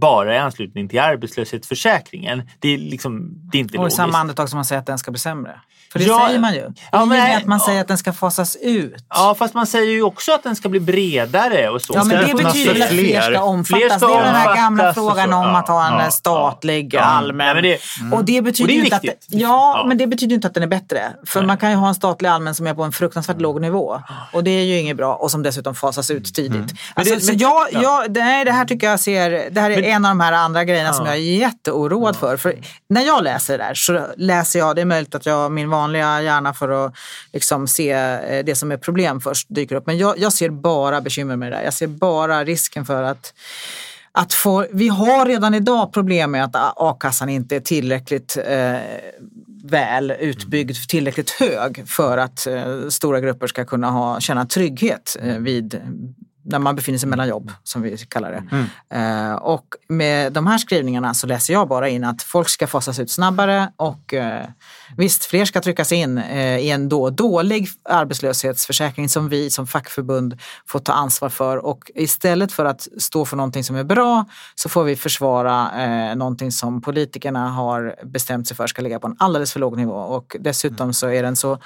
bara i anslutning till arbetslöshetsförsäkringen. Det är, liksom, det är inte Och i samma andetag som man säger att den ska bli sämre. För det Ja, säger man ju. ja, men, men- att man säger att den ska fasas ut. Ja, fast man säger ju också att den ska bli bredare och så. Ja, men det betyder väl att fler ska omfattas. Fler ska det är den här gamla frågan om att ha en ja, statlig, allmän. Ja, men det- Och det betyder Och det inte att, ja, men det betyder inte att den är bättre. För man kan ju ha en statlig allmän som är på en fruktansvärt låg nivå. Och det är ju inget bra och som dessutom fasas ut tidigt. Alltså, det- så men- jag, ja. jag, nej, det här tycker jag ser, det här är en av de här andra grejerna som jag är jätteoroad för. För när jag läser det där så läser jag, det är möjligt att jag, min vanliga hjärna för att liksom se eh, det som är problem först dyker upp. Men jag, jag ser bara bekymmer med det där. Jag ser bara risken för att att få, vi har redan idag problem med att a-kassan inte är tillräckligt eh, väl utbyggd, tillräckligt hög för att eh, stora grupper ska kunna ha, känna trygghet eh, vid när man befinner sig mellan jobb, som vi kallar det. Eh, och med de här skrivningarna så läser jag bara in att folk ska fasas ut snabbare och eh, visst, fler ska tryckas in eh, i en då dålig arbetslöshetsförsäkring som vi som fackförbund får ta ansvar för. Och istället för att stå för någonting som är bra så får vi försvara eh, någonting som politikerna har bestämt sig för ska ligga på en alldeles för låg nivå. Och dessutom så är den så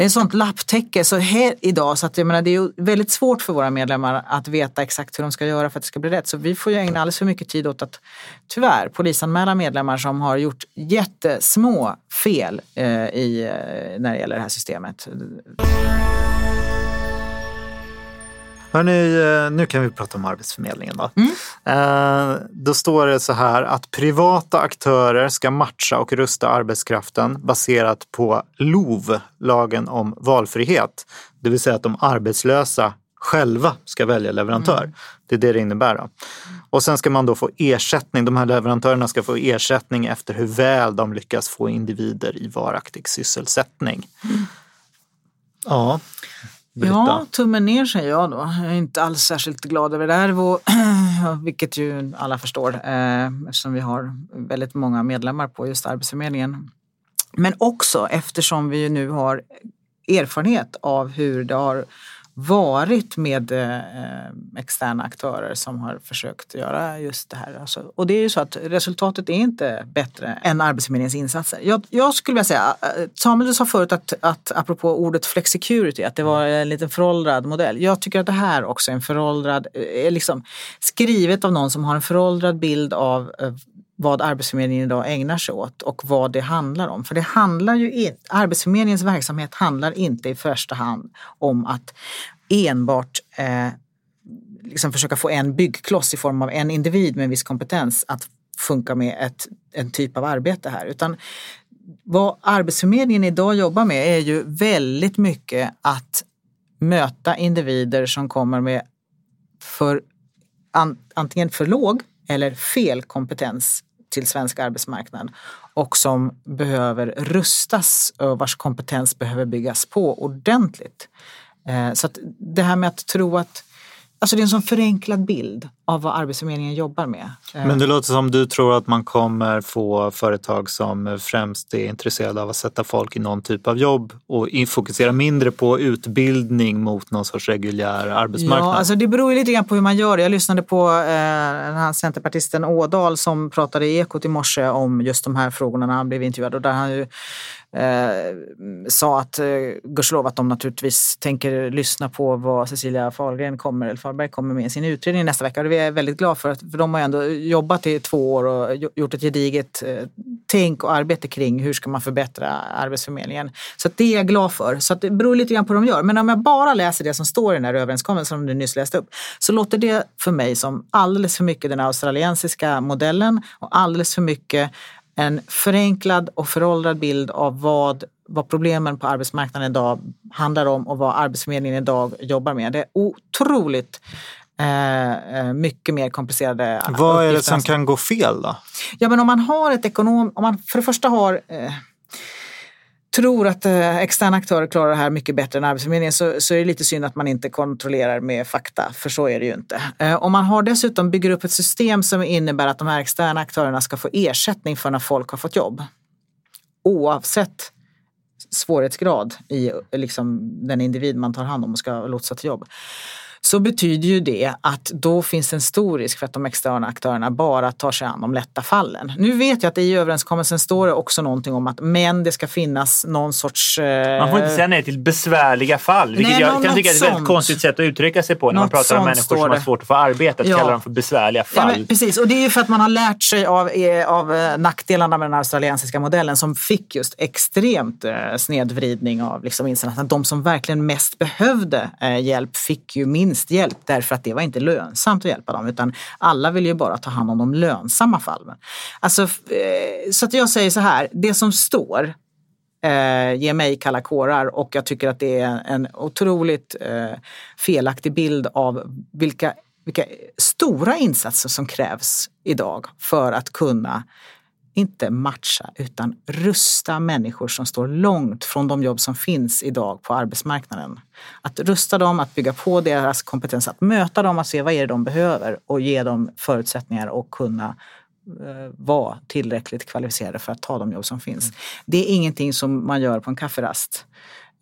det är ett sånt lapptäcke så här idag så att jag menar, det är ju väldigt svårt för våra medlemmar att veta exakt hur de ska göra för att det ska bli rätt. Så vi får ju ägna alldeles för mycket tid åt att tyvärr polisanmäla medlemmar som har gjort jättesmå fel eh, i, eh, när det gäller det här systemet. Hörrni, eh, nu kan vi prata om Arbetsförmedlingen. Då. Eh, då står det så här att privata aktörer ska matcha och rusta arbetskraften baserat på LOV, lagen om valfrihet. Det vill säga att de arbetslösa själva ska välja leverantör. Det är det det innebär. Då. Och sen ska man då få ersättning. De här leverantörerna ska få ersättning efter hur väl de lyckas få individer i varaktig sysselsättning. Ja, Britta. Ja, tummen ner säger jag då. Jag är inte alls särskilt glad över det här, vilket ju alla förstår eh, eftersom vi har väldigt många medlemmar på just Arbetsförmedlingen. Men också eftersom vi ju nu har erfarenhet av hur det har varit med eh, eh, externa aktörer som har försökt göra just det här. Alltså, och det är ju så att resultatet är inte bättre än Arbetsförmedlingens insatser. Jag, jag skulle vilja säga, eh, Samuel du sa förut att, att apropå ordet flexicurity, att det var en liten föråldrad modell. Jag tycker att det här också är en föråldrad, eh, är liksom skrivet av någon som har en föråldrad bild av vad Arbetsförmedlingen idag ägnar sig åt och vad det handlar om. För det handlar ju inte, Arbetsförmedlingens verksamhet handlar inte i första hand om att enbart eh, liksom försöka få en byggkloss i form av en individ med en viss kompetens att funka med ett, en typ av arbete här. Utan vad Arbetsförmedlingen idag jobbar med är ju väldigt mycket att möta individer som kommer med för, an, antingen för låg eller fel kompetens till svensk arbetsmarknad och som behöver rustas och vars kompetens behöver byggas på ordentligt. Eh, så att det här med att tro att Alltså det är en sån förenklad bild av vad Arbetsförmedlingen jobbar med. Eh, Men det låter som du tror att man kommer få företag som främst är intresserade av att sätta folk i någon typ av jobb och fokusera mindre på utbildning mot någon sorts reguljär arbetsmarknad. Ja, alltså det beror ju lite grann på hur man gör det. Jag lyssnade på eh, den här centerpartisten Ådal som pratade i Ekot i morse om just de här frågorna när han blev intervjuad och där han ju eh, sa att eh, gudskelov att de naturligtvis tänker lyssna på vad Cecilia Fahlgren kommer, eller Fahlberg kommer med i sin utredning nästa vecka. Och det är jag väldigt glad för, att, för de har ändå jobbat i två år och gjort ett gediget eh, tänk och arbete kring hur ska man förbättra Arbetsförmedlingen. Så att det är jag glad för. Så att det beror lite grann på vad de gör. Men om jag bara läser det som står i den här överenskommelsen som du nyss läste upp så låter det för mig som alldeles för mycket den australiensiska modellen och alldeles för mycket en förenklad och föråldrad bild av vad, vad problemen på arbetsmarknaden idag handlar om och vad Arbetsförmedlingen idag jobbar med. Det är otroligt eh, eh, mycket mer komplicerade Vad är det som kan gå fel då? Ja men om man har ett ekonom, om man för det första har eh, tror att eh, externa aktörer klarar det här mycket bättre än Arbetsförmedlingen så, så är det lite synd att man inte kontrollerar med fakta, för så är det ju inte. Eh, om man har dessutom bygger upp ett system som innebär att de här externa aktörerna ska få ersättning för när folk har fått jobb. Oavsett svårighetsgrad i liksom, den individ man tar hand om och ska lotsa till jobb så betyder ju det att då finns en stor risk för att de externa aktörerna bara tar sig an de lätta fallen. Nu vet jag att i överenskommelsen står det också någonting om att men det ska finnas någon sorts... Eh... Man får inte säga nej till besvärliga fall, vilket Nej, jag kan tycka är ett väldigt konstigt sätt att uttrycka sig på när man Något pratar om människor som har svårt att få arbete, att Ja. kalla dem för besvärliga Ja, fall. men, precis, och det är ju för att man har lärt sig av, eh, av eh, nackdelarna med den australiensiska modellen som fick just extremt eh, snedvridning av liksom insatserna. De som verkligen mest behövde eh, hjälp fick ju minst vinsthjälp därför att det var inte lönsamt att hjälpa dem utan alla vill ju bara ta hand om de lönsamma fallen. Alltså, eh, så att jag säger så här, det som står eh, ger mig kalla kårar och jag tycker att det är en otroligt eh, felaktig bild av vilka, vilka stora insatser som krävs idag för att kunna inte matcha utan rusta människor som står långt från de jobb som finns idag på arbetsmarknaden. Att rusta dem, att bygga på deras kompetens, att möta dem, att se vad är det de behöver och ge dem förutsättningar att kunna eh, vara tillräckligt kvalificerade för att ta de jobb som finns. Det är ingenting som man gör på en kafferast.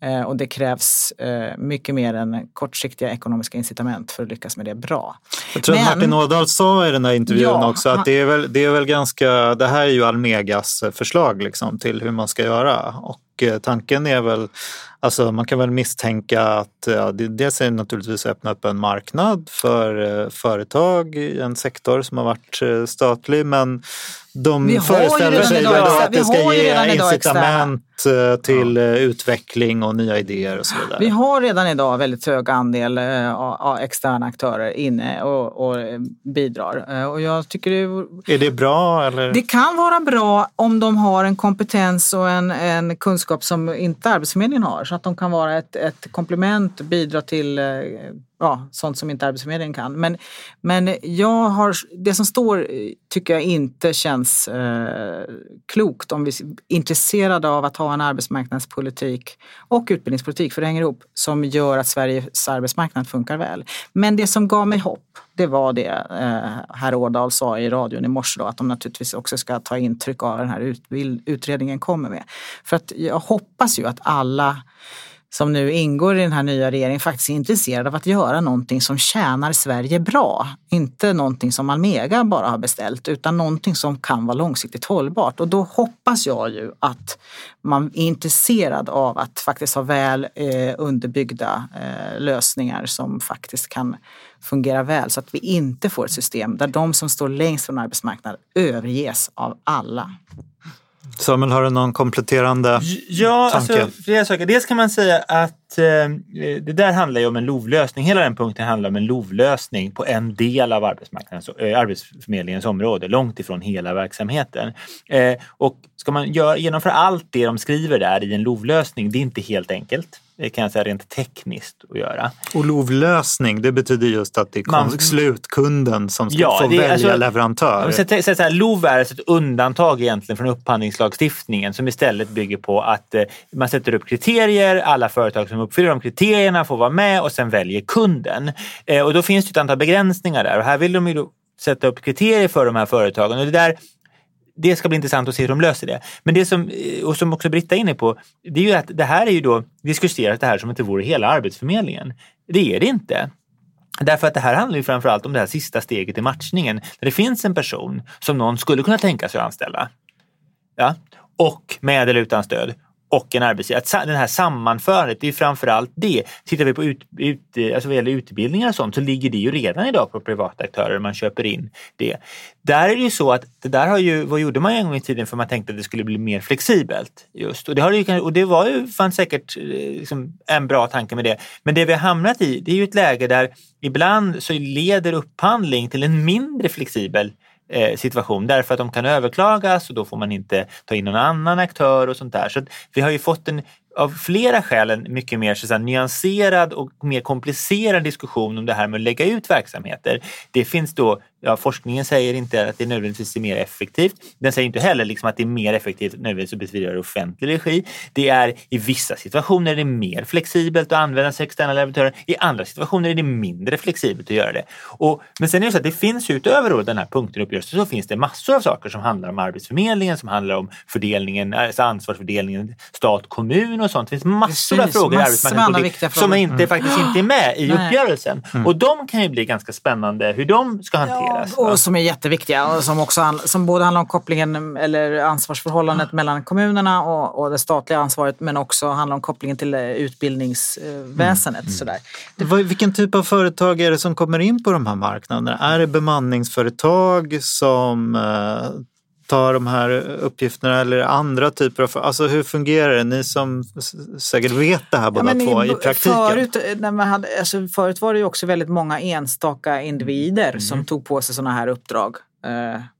Eh, Och det krävs eh, mycket mer än kortsiktiga ekonomiska incitament för att lyckas med det bra. Jag tror att Men- Martin Ådahl sa i den här intervjun Ja, också han- att det är, väl, det är väl ganska, det här är ju Almegas förslag liksom, till hur man ska göra. Och eh, tanken är väl, alltså man kan väl misstänka att ja, det, dels är det naturligtvis att öppna upp en marknad för eh, företag i en sektor som har varit eh, statlig men de Vi har ju föreställer redan sig att det vi ska ge incitament eh, till eh, utveckling och nya idéer och så vidare. Vi har redan idag väldigt hög andel av av externa aktörer inne och, och bidrar. Och jag tycker det, Är det bra eller? det kan vara bra om de har en kompetens och en, en kunskap som inte Arbetsförmedlingen har. Så att de kan vara ett, ett komplement, bidra till ja, sånt som inte Arbetsförmedlingen kan. Men, men jag har, det som står eh, tycker jag inte känns eh, klokt om vi är intresserade av att ha en arbetsmarknadspolitik och utbildningspolitik, för det hänger ihop, som gör att Sveriges arbetsmarknad funkar väl. Men det som gav mig hopp, det var det eh, herr Ådahl sa i radion i morse då, att de naturligtvis också ska ta intryck av den här utbild- utredningen kommer med. För att jag hoppas ju att alla som nu ingår i den här nya regeringen faktiskt är intresserad av att göra någonting som tjänar Sverige bra. Inte någonting som Almega bara har beställt utan någonting som kan vara långsiktigt hållbart. Och då hoppas jag ju att man är intresserad av att faktiskt ha väl eh, underbyggda eh, lösningar som faktiskt kan fungera väl så att vi inte får ett system där de som står längst från arbetsmarknaden överges av alla. Samuel, har du någon kompletterande Ja, tanke? alltså flera saker. Dels kan man säga att eh, det där handlar ju om en LOV-lösning. Hela den punkten handlar om en LOV-lösning på en del av arbetsmarknadens, eh, Arbetsförmedlingens område, långt ifrån hela verksamheten. Eh, och ska man gör, genomföra allt det de skriver där i en LOV-lösning, det är inte helt enkelt. Det kan jag säga rent tekniskt att göra. Och LOV-lösning, det betyder just att det är Man- slutkunden som ska Ja, få välja alltså- leverantör. Så- så- så här, LOV är alltså ett undantag egentligen från upphandlingslagstiftningen som istället bygger på att eh, man sätter upp kriterier, alla företag som uppfyller de kriterierna får vara med och sen väljer kunden. Eh, och då finns det ett antal begränsningar där och här vill de ju då sätta upp kriterier för de här företagen och det där det ska bli intressant att se hur de löser det. Men det som, eh, och som också Britta är inne på, det är ju att det här är ju då diskuterat det här som att det vore hela Arbetsförmedlingen. Det är det inte. Därför att det här handlar ju framförallt om det här sista steget i matchningen. Där det finns en person som någon skulle kunna tänka sig att anställa. Ja? Och med eller utan stöd. Och en arbetsgivare. Att Den här sammanförandet, det är framförallt det. Tittar vi på ut, ut, alltså vad gäller utbildningar och sånt så ligger det ju redan idag på privata aktörer. Man köper in det. Där är det ju så att det där har ju, vad gjorde man en gång i tiden för man tänkte att det skulle bli mer flexibelt. just. Och det, har ju, och det var ju fanns säkert eh, liksom en bra tanke med det. Men det vi har hamnat i det är ju ett läge där ibland så leder upphandling till en mindre flexibel eh, Eh, situation därför att de kan överklagas och då får man inte ta in någon annan aktör och sånt där. Så vi har ju fått en av flera skäl en mycket mer så att säga, nyanserad och mer komplicerad diskussion om det här med att lägga ut verksamheter. Det finns då, ja, forskningen säger inte att det nödvändigtvis är mer effektivt. Den säger inte heller liksom att det är mer effektivt nödvändigtvis att bedriva det i offentlig regi. Det är i vissa situationer är det mer flexibelt att använda sig av externa leverantörer. I andra situationer är det mindre flexibelt att göra det. Och, men sen är det så att det finns utöver den här punkten i uppgörelsen så finns det massor av saker som handlar om Arbetsförmedlingen, som handlar om fördelningen, alltså ansvarsfördelningen stat-kommun kommuner och sånt. Det finns massor Precis, av frågor i massor med andra viktiga arbetsmarknadspolitik som inte, faktiskt inte är med i Nej. uppgörelsen. Och de kan ju bli ganska spännande hur de ska hanteras. va? Och som är jätteviktiga och som, också som både handlar om kopplingen eller ansvarsförhållandet mellan kommunerna och, och det statliga ansvaret men också handlar om kopplingen till eh, utbildningsväsendet. Sådär. Vad- Vilken typ av företag är det som kommer in på de här marknaderna? Är det bemanningsföretag som eh, tar de här uppgifterna eller andra typer av... Alltså hur fungerar det? Ni som säkert vet det här båda men två i praktiken. Förut, eh, när man hade, alltså, förut var det ju också väldigt många enstaka individer Mm. som tog på sig sådana här uppdrag.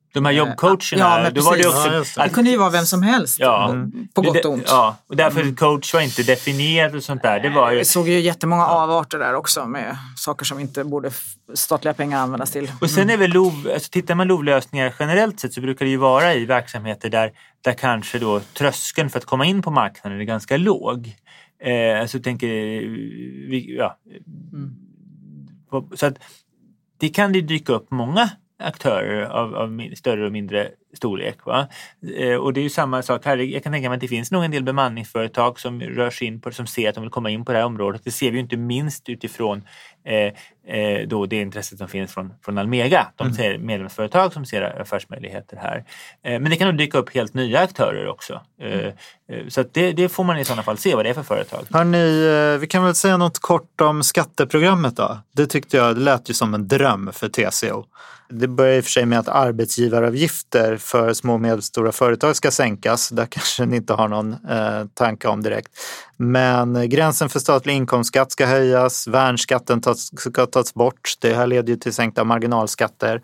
Eh, De här jobbcoacherna, Ja, då var det också... Ja, det. Det kunde ju vara vem som helst, Ja. på gott Det- och ont. Ja, och därför coach var inte definierad och sånt där. Det var ju... Vi såg ju jättemånga avarter där också med saker som inte borde statliga pengar användas till. Och sen är väl LOV, alltså tittar man LOV-lösningar generellt sett så brukar det ju vara i verksamheter där, där kanske då tröskeln för att komma in på marknaden är ganska låg. Eh, alltså jag tänker, vi, ja. På- Så att det kan det dyka upp många aktörer av, av större och mindre storlek. Va? Eh, och det är ju samma sak här. Jag kan tänka mig att det finns nog en del bemanningsföretag som rör sig in på som ser att de vill komma in på det här området. Det ser vi ju inte minst utifrån eh, eh, då det intresset som finns från, från Almega. De ser medlemsföretag som ser affärsmöjligheter här. Eh, men det kan nog dyka upp helt nya aktörer också. Eh, eh, så det, det får man i sådana fall se vad det är för företag. Hörrni, vi kan väl säga något kort om skatteprogrammet då. Det tyckte jag det lät ju som en dröm för TCO. Det börjar i och för sig med att arbetsgivaravgifter för små och medelstora företag ska sänkas. Där kanske ni inte har någon eh, tanke om direkt. Men gränsen för statlig inkomstskatt ska höjas, värnskatten tas, ska tas bort. Det här leder ju till sänkta marginalskatter.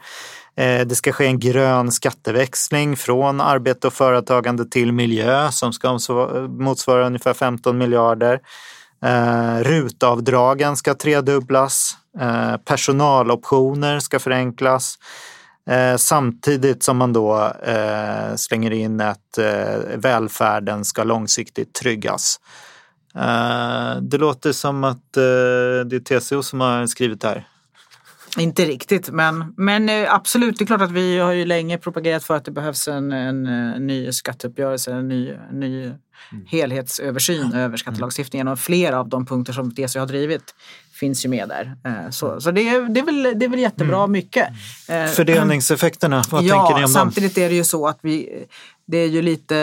Eh, Det ska ske en grön skatteväxling från arbete och företagande till miljö som ska motsvara ungefär 15 miljarder. Eh, Rutavdragen ska tredubblas. Eh, Personaloptioner ska förenklas. Eh, Samtidigt som man då eh, slänger in att eh, välfärden ska långsiktigt tryggas. Eh, Det låter som att eh, det är TCO som har skrivit det här. Inte riktigt, men, men eh, absolut. Det är klart att vi har ju länge propagerat för att det behövs en, en, eh, ny skatteuppgörelse, en ny, en ny helhetsöversyn över skattelagstiftningen och flera av de punkter som TCO har drivit finns ju med där. Eh, Så, så det, är, det, är väl, det är väl jättebra mycket. Eh, Fördelningseffekterna, vad ja, tänker ni om samtidigt är det ju så att vi, det är ju lite,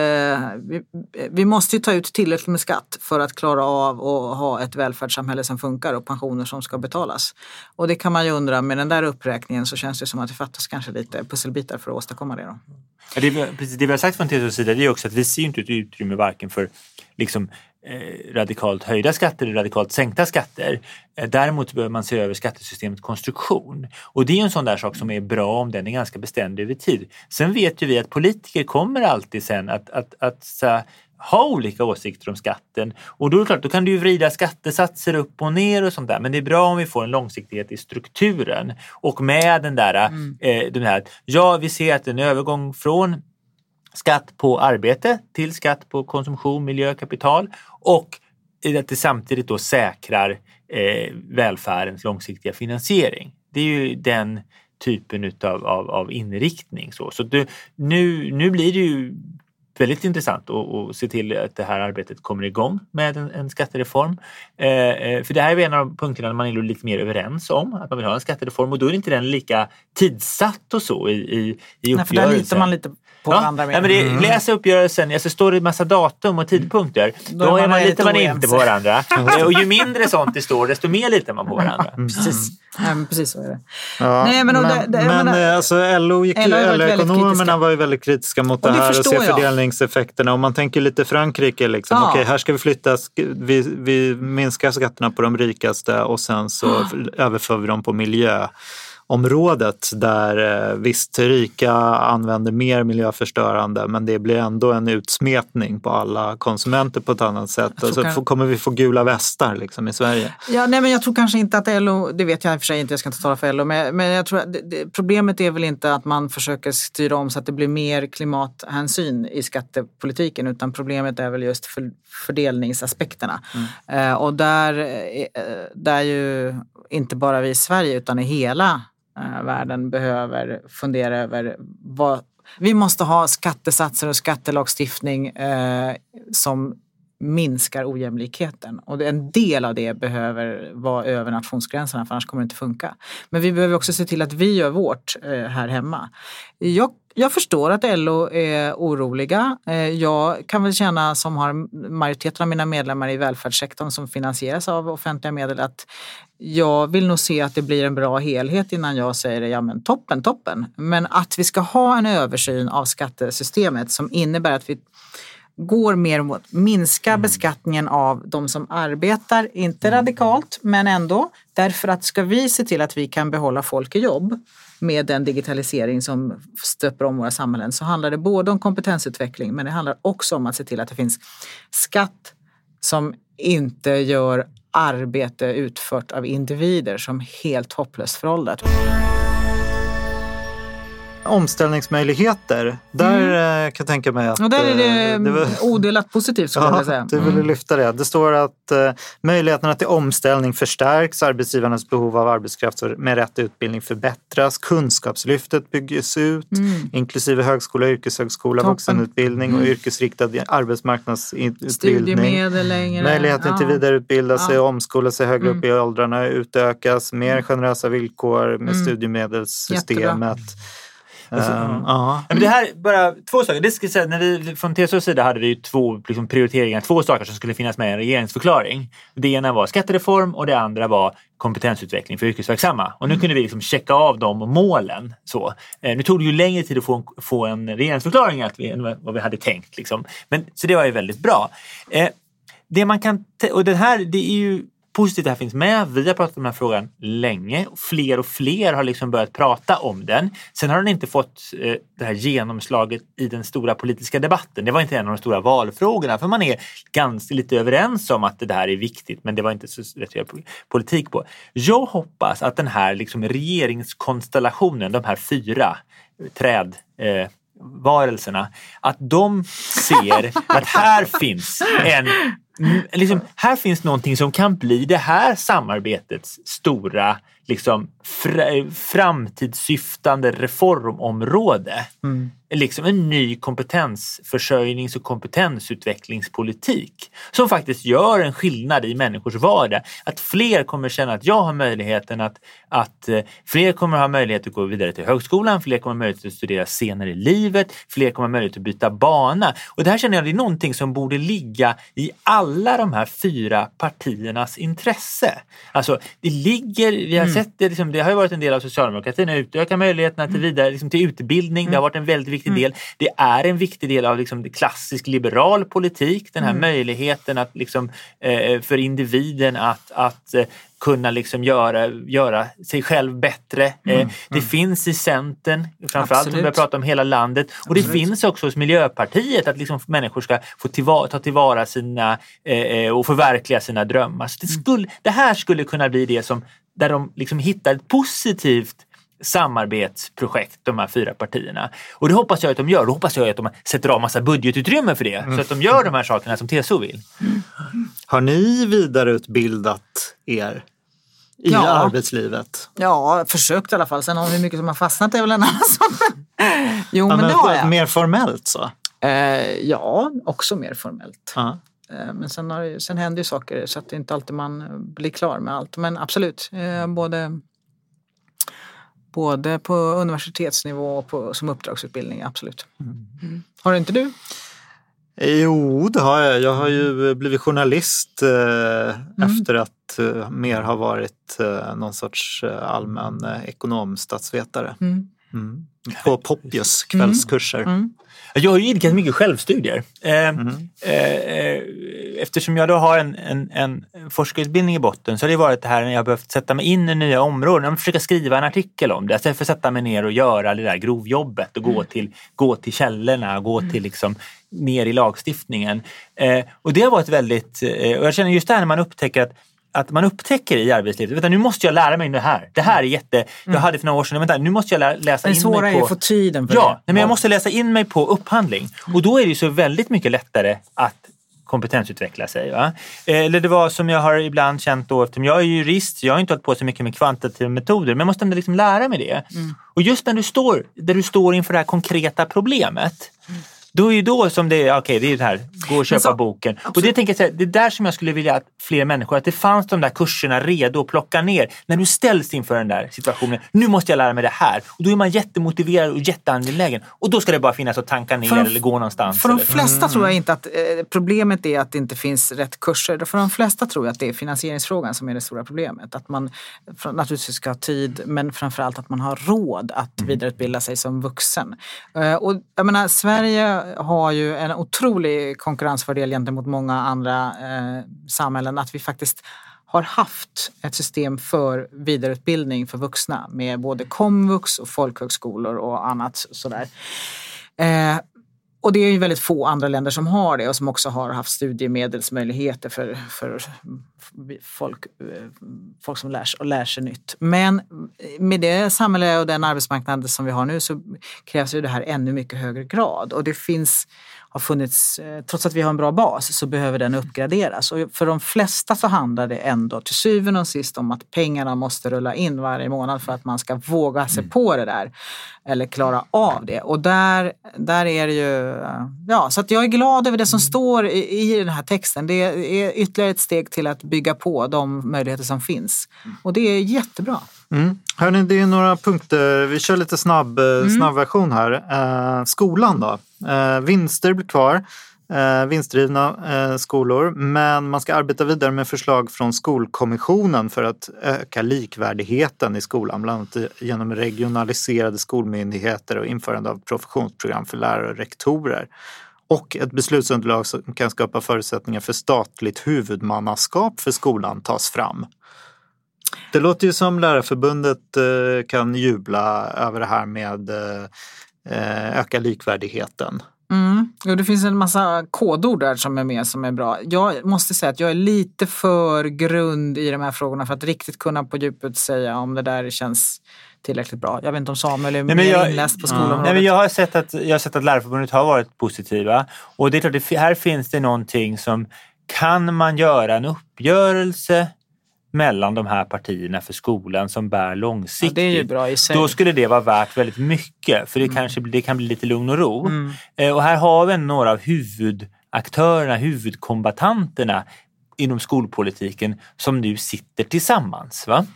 vi, vi måste ju ta ut tillräckligt med skatt för att klara av att ha ett välfärdssamhälle som funkar och pensioner som ska betalas. Och det kan man ju undra, med den där uppräkningen så känns det som att det fattas kanske lite pusselbitar för att åstadkomma det. Då. Det, det vi har sagt från TCOs sida det är också att vi ser inte ett utrymme varken för liksom, radikalt höjda skatter eller radikalt sänkta skatter. Eh, däremot behöver man se över skattesystemets konstruktion. Och det är en sån där sak som är bra om den är ganska bestämd över tid. Sen vet ju vi att politiker kommer alltid sen att, att, att så, ha olika åsikter om skatten och då är det klart, då kan du ju vrida skattesatser upp och ner och sånt där. Men det är bra om vi får en långsiktighet i strukturen och med den där, eh, den här, ja vi ser att en övergång från skatt på arbete till skatt på konsumtion, miljö, kapital och att det samtidigt då säkrar eh, välfärdens långsiktiga finansiering. Det är ju den typen utav, av, av inriktning. Så, så det, nu, nu blir det ju väldigt intressant att, se till att det här arbetet kommer igång med en, en skattereform. Eh, eh, för det här är en av punkterna man är lite mer överens om att man vill ha en skattereform och då är inte den lika tidsatt och så i, i, i uppgörelsen. Nej, för där litar man lite på. Ja, men det, Läs uppgörelsen, alltså står det en massa datum och tidpunkter, då, Då är man man, lite man inte på varandra. Eh, och ju mindre sånt det står, desto mer litar man på varandra. Precis. Ja, men precis så är det. Ja, Nej, men men det- det- jag men menar- eh, alltså, LO gick, LO LO-ekonomerna kritiska. var ju väldigt kritiska mot det, Och det här och jag. fördelningseffekterna. Om man tänker lite Frankrike, liksom, Ja. okej här ska vi flytta, vi, vi minskar skatterna på de rikaste och sen så överför vi dem på miljöområdet där eh, visst rika använder mer miljöförstörande men det blir ändå en utsmetning på alla konsumenter på ett annat sätt. så kan- får- kommer vi få gula västar liksom, i Sverige. Ja, nej, men jag tror kanske inte att LO, det vet jag i och för sig inte, jag ska inte tala för LO, men, men jag tror att det, problemet är väl inte att man försöker styra om så att det blir mer klimathänsyn i skattepolitiken utan problemet är väl just för, fördelningsaspekterna. Eh, och där, eh, där ju inte bara vi i Sverige utan i hela eh, världen behöver fundera över vad vi måste ha skattesatser och skattelagstiftning eh, som minskar ojämlikheten. Och en del av det behöver vara över nationsgränserna för annars kommer det inte funka. Men vi behöver också se till att vi gör vårt eh, här hemma. Jag jag förstår att LO är oroliga. Eh, jag kan väl känna som har majoriteten av mina medlemmar i välfärdssektorn som finansieras av offentliga medel att jag vill nog se att det blir en bra helhet innan jag säger ja men toppen, toppen. Men att vi ska ha en översyn av skattesystemet som innebär att vi går mer mot minska mm. beskattningen av de som arbetar, inte mm. radikalt men ändå. Därför att ska vi se till att vi kan behålla folk i jobb med den digitalisering som stöper om våra samhällen så handlar det både om kompetensutveckling men det handlar också om att se till att det finns skatt som inte gör arbete utfört av individer som helt hopplöst föråldrat omställningsmöjligheter. Där mm. Eh, kan jag tänka mig att... Och där är det, eh, det var... odelat positivt skulle ja, jag säga. Du ville mm. lyfta det. Det står att uh, möjligheterna till omställning förstärks, arbetsgivarnas behov av arbetskraft med rätt utbildning förbättras, kunskapslyftet byggs ut, mm. inklusive högskola, yrkeshögskola, Toppen. vuxenutbildning mm. och yrkesriktad arbetsmarknadsutbildning. Studiemedel längre. Möjligheten ja. till vidareutbilda sig och omskola sig högre upp i mm. åldrarna utökas, mer mm. generösa villkor med studiemedelssystemet. Jättebra. Alltså, um, ja. Men det här, bara två saker. Det ska säga, när vi, från TCOs sida hade vi två liksom, prioriteringar, två saker som skulle finnas med i en regeringsförklaring. Det ena var skattereform och det andra var kompetensutveckling för yrkesverksamma. Och nu mm. kunde vi liksom checka av de målen. Så. Eh, nu tog det ju längre tid att få en, få en regeringsförklaring än vad vi hade tänkt. Liksom. Men, så det var ju väldigt bra. Eh, det man kan, och det här det är ju positivt att det här finns med. Vi har pratat om den här frågan länge. Fler och fler har liksom börjat prata om den. Sen har den inte fått eh, det här genomslaget i den stora politiska debatten. Det var inte en av de stora valfrågorna för man är ganska lite överens om att det här är viktigt men det var inte så lätt att göra politik på. Jag hoppas att den här liksom regeringskonstellationen, de här fyra träd eh, varelserna, att de ser att här finns en liksom, här finns någonting som kan bli det här samarbetets stora liksom, fr framtidssyftande reformområde. Mm liksom en ny kompetensförsörjnings och kompetensutvecklingspolitik som faktiskt gör en skillnad i människors vardag. Att fler kommer känna att jag har möjligheten att, att eh, fler kommer ha möjlighet att gå vidare till högskolan, fler kommer ha möjlighet att studera senare i livet, fler kommer ha möjlighet att byta bana. Och det här känner jag är någonting som borde ligga i alla de här fyra partiernas intresse. Alltså det ligger, vi har mm. sett det, liksom, det har ju varit en del av socialdemokratin att utöka möjligheterna till, vidare, liksom, till utbildning. Det har varit en väldigt viktig mm. del. Det är en viktig del av liksom klassisk liberal politik, den här mm. möjligheten att liksom, eh, för individen att, att eh, kunna liksom göra, göra sig själv bättre. Eh, mm, det mm. finns i Centern, framförallt om vi pratar om hela landet. Och det finns också hos Miljöpartiet att liksom människor ska få tillvara, ta tillvara sina eh, eh, och förverkliga sina drömmar. Så det, mm. skulle, det här skulle kunna bli det som där de liksom hittar ett positivt samarbetsprojekt, de här fyra partierna. Och det hoppas jag att de gör. Då hoppas jag att de sätter av massa budgetutrymme för det mm. så att de gör de här sakerna som TSO vill. Har ni vidareutbildat er? I ja. arbetslivet? Ja, försökt i alla fall. Sen om hur mycket som har fastnat är väl en annan sak. jo, ja, men, men det har jag. Mer formellt så? Eh, ja, också mer formellt. Uh -huh. eh, men sen, har, sen händer ju saker så att det inte alltid man blir klar med allt. Men absolut, eh, både Både på universitetsnivå och på, som uppdragsutbildning, absolut. Mm. mm. Har inte du? Jo, det har jag. Jag har ju blivit journalist eh, mm. efter att eh, mer ha varit eh, någon sorts eh, allmän eh, ekonomstatsvetare. Mm. Mm. På Poppius kvällskurser. Jag har ju idkat mycket självstudier. Eh, mm. eh, eftersom jag då har en, en, en forskarutbildning i botten så har det varit det här när jag behövt sätta mig in i nya områden. Jag försöka skriva en artikel om det. Istället för att sätta mig ner och göra det där grovjobbet och gå, mm. till, gå till källorna, gå till mm. liksom ner i lagstiftningen. Eh, och det har varit väldigt, eh, och jag känner just det här när man upptäcker att att man upptäcker i arbetslivet, vänta nu måste jag lära mig det här. Det här är jätte... Mm. Jag hade för några år sedan, vänta nu måste jag läsa in mig på... Det svåra är att få tiden för ja, det. Ja, men jag måste läsa in mig på upphandling. Och då är det ju så väldigt mycket lättare att kompetensutveckla sig. Va? Eller det var som jag har ibland känt då, eftersom jag är jurist, jag har inte hållit på så mycket med kvantitativa metoder, men jag måste ändå liksom lära mig det. Mm. Och just när du står, där du står inför det här konkreta problemet, mm Då är ju då som det är, okej det är det här, gå och köpa så- boken. Och det tänker jag säga, det är där som jag skulle vilja att fler människor, att det fanns de där kurserna redo att plocka ner. När du ställs inför den där situationen, nu måste jag lära mig det här. Och då är man jättemotiverad och jätteangelägen. Och då ska det bara finnas att tanka ner de- eller gå någonstans. För de flesta tror jag inte att eh, problemet är att det inte finns rätt kurser. För de flesta tror jag att det är finansieringsfrågan som är det stora problemet. Att man naturligtvis ska ha tid men framförallt att man har råd att vidareutbilda sig som vuxen. Eh, och jag menar, Sverige har ju en otrolig konkurrensfördel gentemot många andra eh, samhällen. Att vi faktiskt har haft ett system för vidareutbildning för vuxna med både komvux och folkhögskolor och annat sådär. Eh, och det är ju väldigt få andra länder som har det och som också har haft studiemedelsmöjligheter för, för folk, eh, folk som lär, sig- och lär sig nytt. Men med det samhälle och den arbetsmarknad som vi har nu så krävs ju det här ännu mycket högre grad. Och det finns, har funnits, eh, trots att vi har en bra bas så behöver den uppgraderas. Och för de flesta så handlar det ändå till syvende och sist om att pengarna måste rulla in varje månad för att man ska våga sig på det där. Eller klara av det. Och där, där är det ju, eh, ja så att jag är glad över det som står i, i den här texten. Det är ytterligare ett steg till att bygga på de möjligheter som finns. Och det är jättebra. Mm. Hörni, det är några punkter. Vi kör lite snabb, mm. snabb version här. Eh, skolan då? Eh, vinster blir kvar. Eh, vinstdrivna eh, skolor. Men man ska arbeta vidare med förslag från Skolkommissionen för att öka likvärdigheten i skolan. Bland annat genom regionaliserade skolmyndigheter och införande av professionsprogram för lärare och rektorer. Och ett beslutsunderlag som kan skapa förutsättningar för statligt huvudmannaskap för skolan tas fram. Det låter ju som Lärarförbundet eh, kan jubla över det här med eh, öka likvärdigheten. Mm. Jo, det finns en massa kodord där som är med som är bra. Jag måste säga att jag är lite för grund i de här frågorna för att riktigt kunna på djupet säga om det där känns tillräckligt bra. Jag vet inte om Samuel är Nej, men mer jag- inläst på skolområdet. Nej, men jag, har sett att, jag har sett att Lärarförbundet har varit positiva. Och det är klart, det, här finns det någonting som... Kan man göra en uppgörelse mellan de här partierna för skolan som bär ja, långsiktigt? det är ju bra i sig. Då skulle det vara värt väldigt mycket för det, kanske, blir- det kan bli lite lugn och ro. Mm. Eh, Och här har vi några av huvudaktörerna, huvudkombatanterna inom skolpolitiken som nu sitter tillsammans. Va?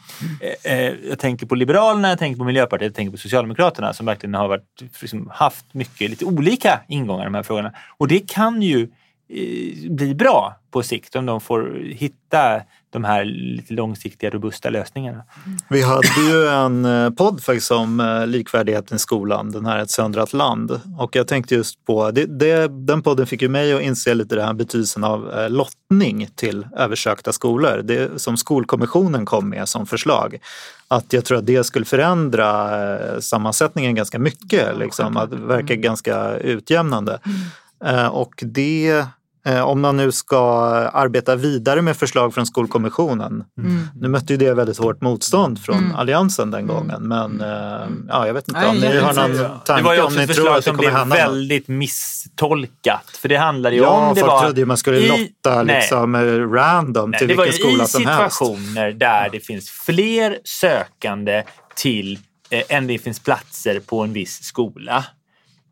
Eh, eh, Jag tänker på Liberalerna, jag tänker på Miljöpartiet, jag tänker på Socialdemokraterna som verkligen har varit, liksom, haft mycket lite olika ingångar i de här frågorna. Och det kan ju bli bra på sikt om de får hitta de här lite långsiktiga, robusta lösningarna. Vi hade ju en eh, podd faktiskt om eh, likvärdigheten i skolan, den här Ett söndrat land. Och jag tänkte just på, det, det, den podden fick ju mig att inse lite den här betydelsen av eh, lottning till översökta skolor. Det som Skolkommissionen kom med som förslag. Att jag tror att det skulle förändra eh, sammansättningen ganska mycket, liksom, att verka ganska utjämnande. Eh, Och det, eh, om man nu ska arbeta vidare med förslag från Skolkommissionen. Mm. Nu mötte ju det väldigt hårt motstånd från Alliansen den gången. Men eh, ja, jag vet inte Nej, om ni jag har någon. Det tanke var ju om också ni ett tror förslag att det som kommer blev hända något. väldigt misstolkat. För det handlade ju Ja, om det folk var... trodde ju man skulle i- lotta Nej. liksom, eh, random Nej, till det var vilken skola i som helst. situationer där det finns fler sökande till eh, än det finns platser på en viss skola.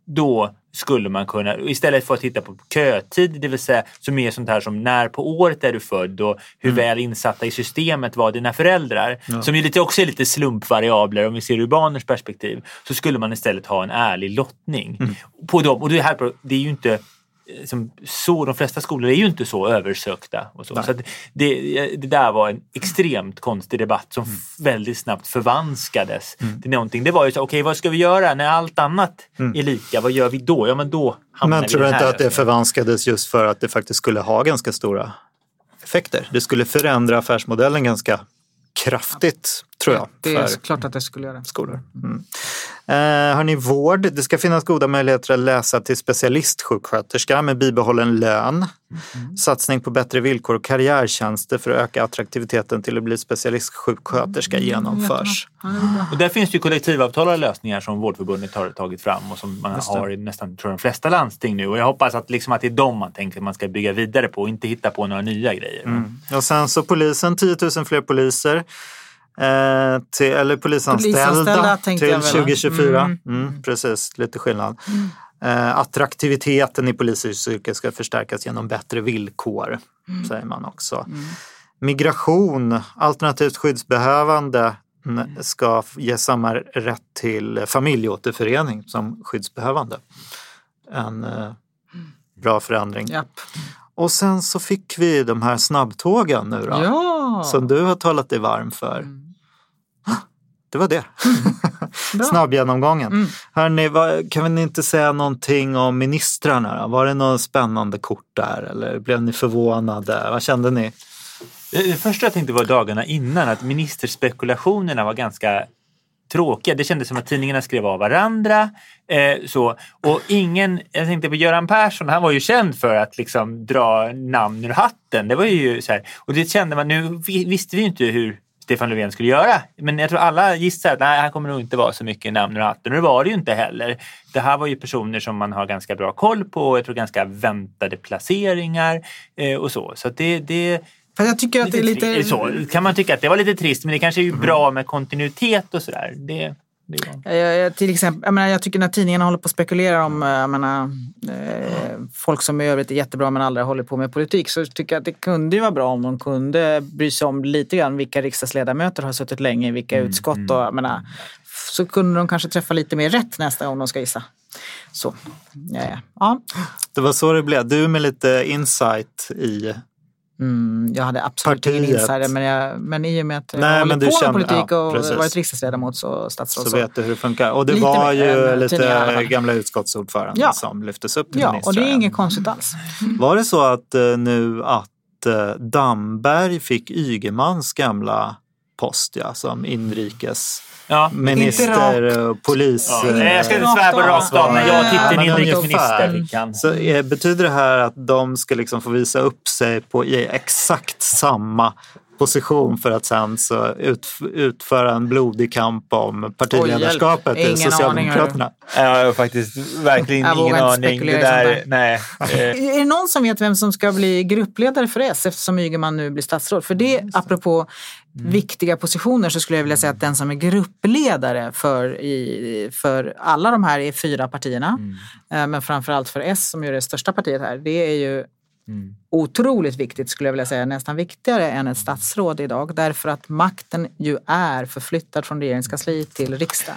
Då skulle man kunna, istället för att titta på kötid, det vill säga som är sånt här som när på året är du född och hur Mm. väl insatta i systemet var dina föräldrar, som ju lite, också är lite slumpvariabler om vi ser ur barnens perspektiv, så skulle man istället ha en ärlig lottning. Mm. På dem. Och det, här, det är ju inte eh, som så, de flesta skolor är ju inte så översökta. Och så. så att det, det där var en extremt konstig debatt som Mm. väldigt snabbt förvanskades till någonting. Det var ju så, okej vad ska vi göra när allt annat är lika? Vad gör vi då? Ja men då hamnar Mm. Men vi tror du inte att det förvanskades just för att det faktiskt skulle ha ganska stora effekter? Det skulle förändra affärsmodellen ganska kraftigt, tror jag. Det är klart att det skulle göra. skolor. Mm. Eh, hörni, vård. Det ska finnas goda möjligheter att läsa till specialistsjuksköterska med bibehållen lön. Satsning på bättre villkor och karriärtjänster för att öka attraktiviteten till att bli specialistsjuksköterska genomförs. Och där finns det ju kollektivavtalade lösningar som Vårdförbundet har tagit fram och som man har i nästan tror de flesta landsting nu. Och jag hoppas att, liksom, att det är de man tänker att man ska bygga vidare på och inte hitta på några nya grejer. Mm. Och sen så polisen, 10 000 fler poliser. Eh, till, eller polisanställda, Polisanställda till jag väl. 2024. Mm. Mm. precis, lite skillnad. Eh, attraktiviteten i polisyrket ska förstärkas genom bättre villkor, säger man också. Migration, alternativt skyddsbehövande n- ska ge samma rätt till familjeåterförening som skyddsbehövande. En eh, bra förändring. Japp. Och sen så fick vi de här snabbtågen nu då, Ja! som du har talat dig varm för. Det var det. Bra. Snabbgenomgången. Mm. Hörrni, vad, kan ni inte säga någonting om ministrarna? Då? Var det något spännande kort där eller blev ni förvånade? Vad kände ni? Det första jag tänkte var dagarna innan att ministerspekulationerna var ganska tråkiga. Det kändes som att tidningarna skrev av varandra. Eh, så. Och ingen, jag tänkte på Göran Persson, han var ju känd för att liksom dra namn ur hatten. Det var ju så här. Och det kände man, nu vi- visste vi ju inte hur Stefan Löfven skulle göra. Men jag tror alla gissade att nej, han kommer nog inte vara så mycket namn ur hatten. Och det var det ju inte heller. Det här var ju personer som man har ganska bra koll på och jag tror ganska väntade placeringar eh, och så. Så det, det För jag tycker att det är lite... så, kan man tycka att det var lite trist men det kanske är ju bra med kontinuitet och sådär. Det. Jag, jag, till exempel, jag, menar, jag tycker när tidningarna håller på att spekulera om eh, menar, eh, folk som i övrigt är jättebra men aldrig håller på med politik så tycker jag att det kunde ju vara bra om de kunde bry sig om lite grann vilka riksdagsledamöter har suttit länge i vilka utskott. Och, jag menar, så kunde de kanske träffa lite mer rätt nästa gång de ska gissa. Så, ja, ja. ja. Det var så det blev. Du med lite insight i... Mm, jag hade absolut ingen insider men, jag, men i och med att jag Nej, hållit du på med kände- politik ja, och precis. varit riksdagsledamot och statsråd Så vet du hur det funkar. Och det Lite var ju lite gamla utskottsordförande Ja. som lyftes upp till Ja, och det är inget konstigt alls. Var det så att eh, nu att eh, Damberg fick Ygemans gamla post ja, som inrikes Ja. minister och polis... Ja, eh, nej, jag ska inte svära på rakt av men jag titeln men inrikesminister. Så eh, betyder det här att de ska liksom få visa upp sig på, i exakt samma position för att sen så ut, utföra en blodig kamp om partiledarskapet i Socialdemokraterna? Jag har faktiskt verkligen Jag ingen aning. Det där, nej. Eh, Är det någon som vet vem som ska bli gruppledare för S eftersom Ygeman nu blir statsråd? För det, apropå viktiga positioner, så skulle jag vilja säga att den som är gruppledare för, i, för alla de här är fyra partierna, eh, men framförallt för S som ju är det största partiet här, det är ju otroligt viktigt skulle jag vilja säga, nästan viktigare än ett statsråd idag. Därför att makten ju är förflyttad från regeringskansliet till riksdag.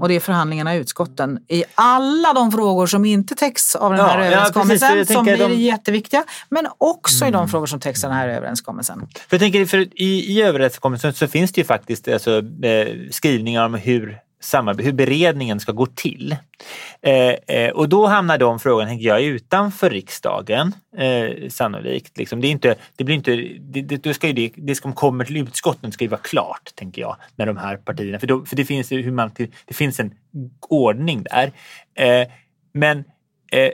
Och det är förhandlingarna i utskotten i alla de frågor som inte täcks av den Ja, här ja, överenskommelsen. Jag som blir de- jätteviktiga. Men också i de frågor som täcks av den här överenskommelsen. För jag tänker, för i, i överenskommelsen så finns det ju faktiskt alltså, eh, skrivningar om hur, hur beredningen ska gå till. Eh, eh, och då hamnar de frågorna, tänker jag, utanför riksdagen eh, sannolikt. Liksom. Det, är inte, det, blir inte, det, det, då ska ju det, det som kommer till utskotten ska ju vara klart, tänker jag, med de här partierna. För, då, för det, finns, hur man, det finns en ordning där. Eh, men eh,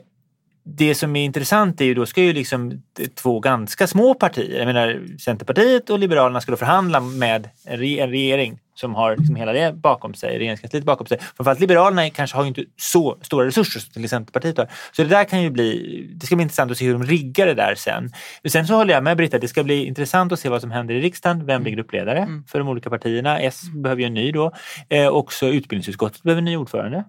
det som är intressant är ju då ska ju liksom två ganska små partier, jag menar Centerpartiet och Liberalerna ska då förhandla med en regering som har liksom hela det bakom sig, regeringskansliet bakom sig. Framförallt Liberalerna kanske har ju inte så stora resurser som till Centerpartiet har. Så det där kan ju bli, det ska bli intressant att se hur de riggar det där sen. Men sen så håller jag med Britta, det ska bli intressant att se vad som händer i riksdagen. Vem blir gruppledare för de olika partierna? S behöver ju en ny då. Eh, också utbildningsutskottet behöver en ny ordförande.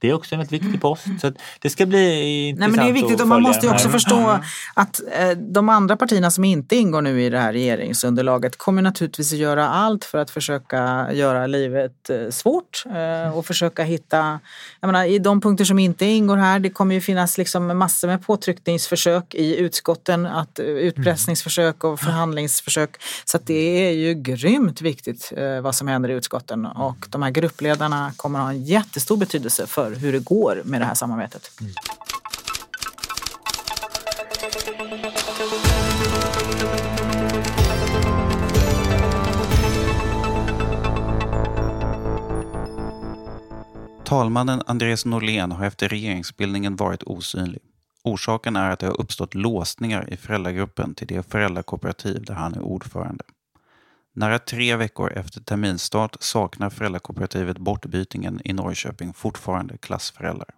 Det är också en väldigt viktig post. Så att det ska bli Nej, intressant men det är viktigt att och man måste ju också här. förstå att eh, de andra partierna som inte ingår nu i det här regeringsunderlaget kommer naturligtvis att göra allt för att försöka göra livet eh, svårt eh, och försöka hitta, jag menar i de punkter som inte ingår här, det kommer ju finnas liksom massor med påtryckningsförsök i utskotten, att, utpressningsförsök och förhandlingsförsök. Så att det är ju grymt viktigt vad som händer i utskotten och de här gruppledarna kommer att ha en jättestor betydelse för hur det går med det här samarbetet. Talmannen Andreas Norlén har efter regeringsbildningen varit osynlig. Orsaken är att det har uppstått låsningar i föräldragruppen till det föräldrakooperativ där han är ordförande. Nära tre veckor efter terminstart saknar föräldrakooperativet Bortbytingen i Norrköping fortfarande klassföräldrar.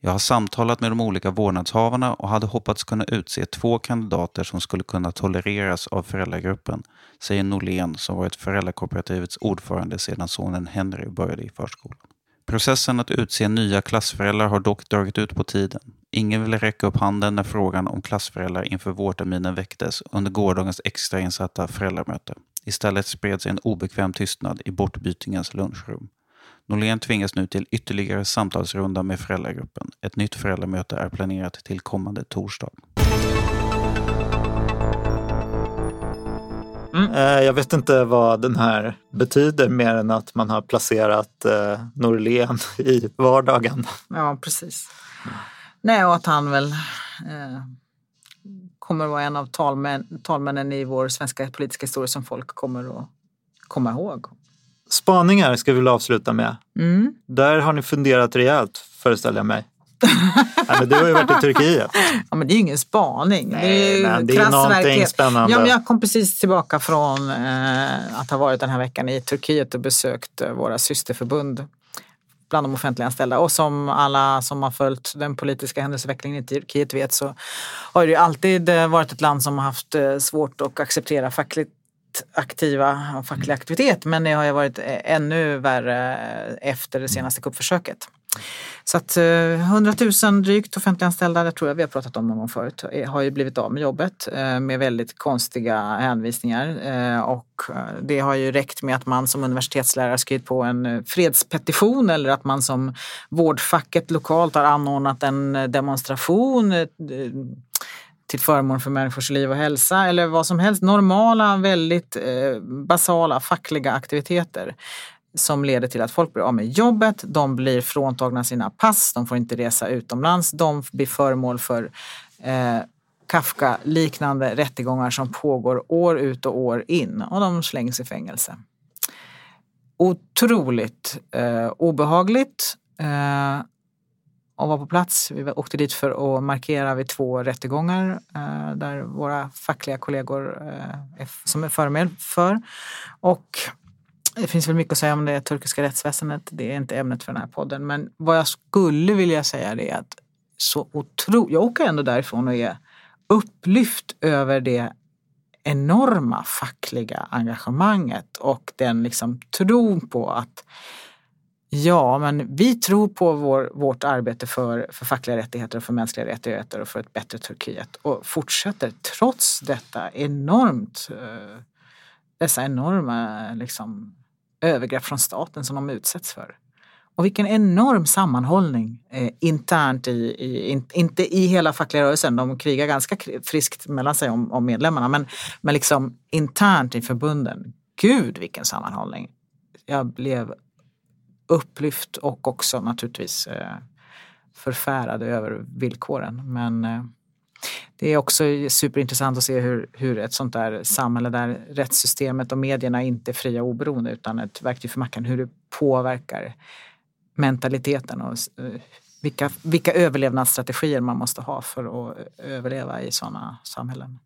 Jag har samtalat med de olika vårdnadshavarna och hade hoppats kunna utse två kandidater som skulle kunna tolereras av föräldragruppen, säger Norlén som varit föräldrakooperativets ordförande sedan sonen Henry började i förskolan. Processen att utse nya klassföräldrar har dock dragit ut på tiden. Ingen ville räcka upp handen när frågan om klassföräldrar inför vårterminen väcktes under gårdagens extrainsatta föräldramöte. Istället spreds en obekväm tystnad i bortbytingens lunchrum. Norlén tvingas nu till ytterligare samtalsrunda med föräldragruppen. Ett nytt föräldramöte är planerat till kommande torsdag. Mm. Eh, Jag vet inte vad den här betyder mer än att man har placerat eh, Norlén i vardagen. Ja, precis. Nej, och att han väl eh, kommer vara en av talmän, talmännen i vår svenska politiska historia som folk kommer att komma ihåg. Spaningar ska vi väl avsluta med. Mm. Där har ni funderat rejält föreställer jag mig. Nej, men du har ju varit i Turkiet. Ja, men det är ju ingen spaning. Nej, det är men det är någonting spännande. Ja, men jag kom precis tillbaka från eh, att ha varit den här veckan i Turkiet och besökt eh, våra systerförbund bland de offentliganställda. Och som alla som har följt den politiska händelseutvecklingen i Turkiet vet så har det ju alltid eh, varit ett land som har haft eh, svårt att acceptera fackligt aktiva facklig aktivitet. Men det har ju varit eh, ännu värre efter det senaste kuppförsöket. Så att eh, 100 000 drygt offentliganställda, det tror jag vi har pratat om någon gång förut, eh, har ju blivit av med jobbet eh, med väldigt konstiga hänvisningar. Och det har ju räckt med att man som universitetslärare skrivit på en fredspetition eller att man som vårdfacket lokalt har anordnat en demonstration till förmån för människors liv och hälsa eller vad som helst. Normala, väldigt eh, basala fackliga aktiviteter som leder till att folk blir av med jobbet, de blir fråntagna sina pass, de får inte resa utomlands, de blir föremål för eh, Kafka-liknande rättegångar som pågår år ut och år in och de slängs i fängelse. Otroligt eh, obehagligt eh, att vara på plats. Vi åkte dit för att markera vid två rättegångar eh, där våra fackliga kollegor eh, är, som är föremål för. Och det finns väl mycket att säga om det turkiska rättsväsendet. Det är inte ämnet för den här podden. Men vad jag skulle vilja säga är att så otro... jag åker ändå därifrån och är upplyft över det enorma fackliga engagemanget och den liksom tron på att ja, men vi tror på vår, vårt arbete för, för fackliga rättigheter och för mänskliga rättigheter och för ett bättre Turkiet och fortsätter trots detta enormt eh, dessa enorma liksom, övergrepp från staten som de utsätts för. Och vilken enorm sammanhållning eh, internt i, i in, inte i hela fackliga rörelsen, de krigar ganska friskt mellan sig om, om medlemmarna, men, men liksom internt i förbunden. Gud vilken sammanhållning! Jag blev upplyft och också naturligtvis eh, förfärad över villkoren. Men eh, det är också superintressant att se hur, hur ett sånt där samhälle där rättssystemet och medierna inte är fria och oberoende utan ett verktyg för makten, hur det påverkar mentaliteten och eh, vilka, vilka överlevnadsstrategier man måste ha för att överleva i sådana samhällen.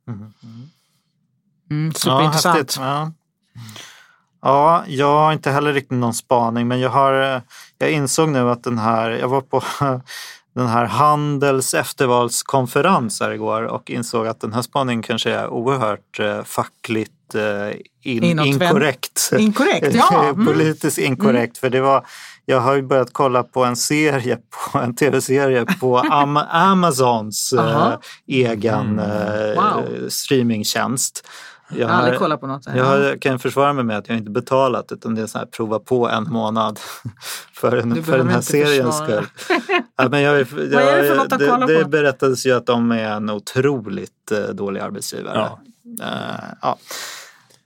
Mm, superintressant. häftigt. Ja. ja, jag har inte heller riktigt någon spaning men jag, har, eh, jag insåg nu att den här, jag var på den här Handels eftervalskonferens här igår och insåg att den här spaningen kanske är oerhört eh, fackligt eh, in, inkorrekt. Inkorrekt, ja. Mm. Politiskt inkorrekt. För det var, jag har ju börjat kolla på en serie, på en tv-serie på Am Amazons eh, egen eh, Wow. streamingtjänst. Jag har aldrig kollat på något. Jag har, kan försvara mig med att jag inte betalat utan det är så här prova på en månad för, en, för den här seriens skull. Ja, men jag, jag, Vad är det för något att det, kolla det på? berättades ju att de är en otroligt eh, dålig arbetsgivare. Eh, ja.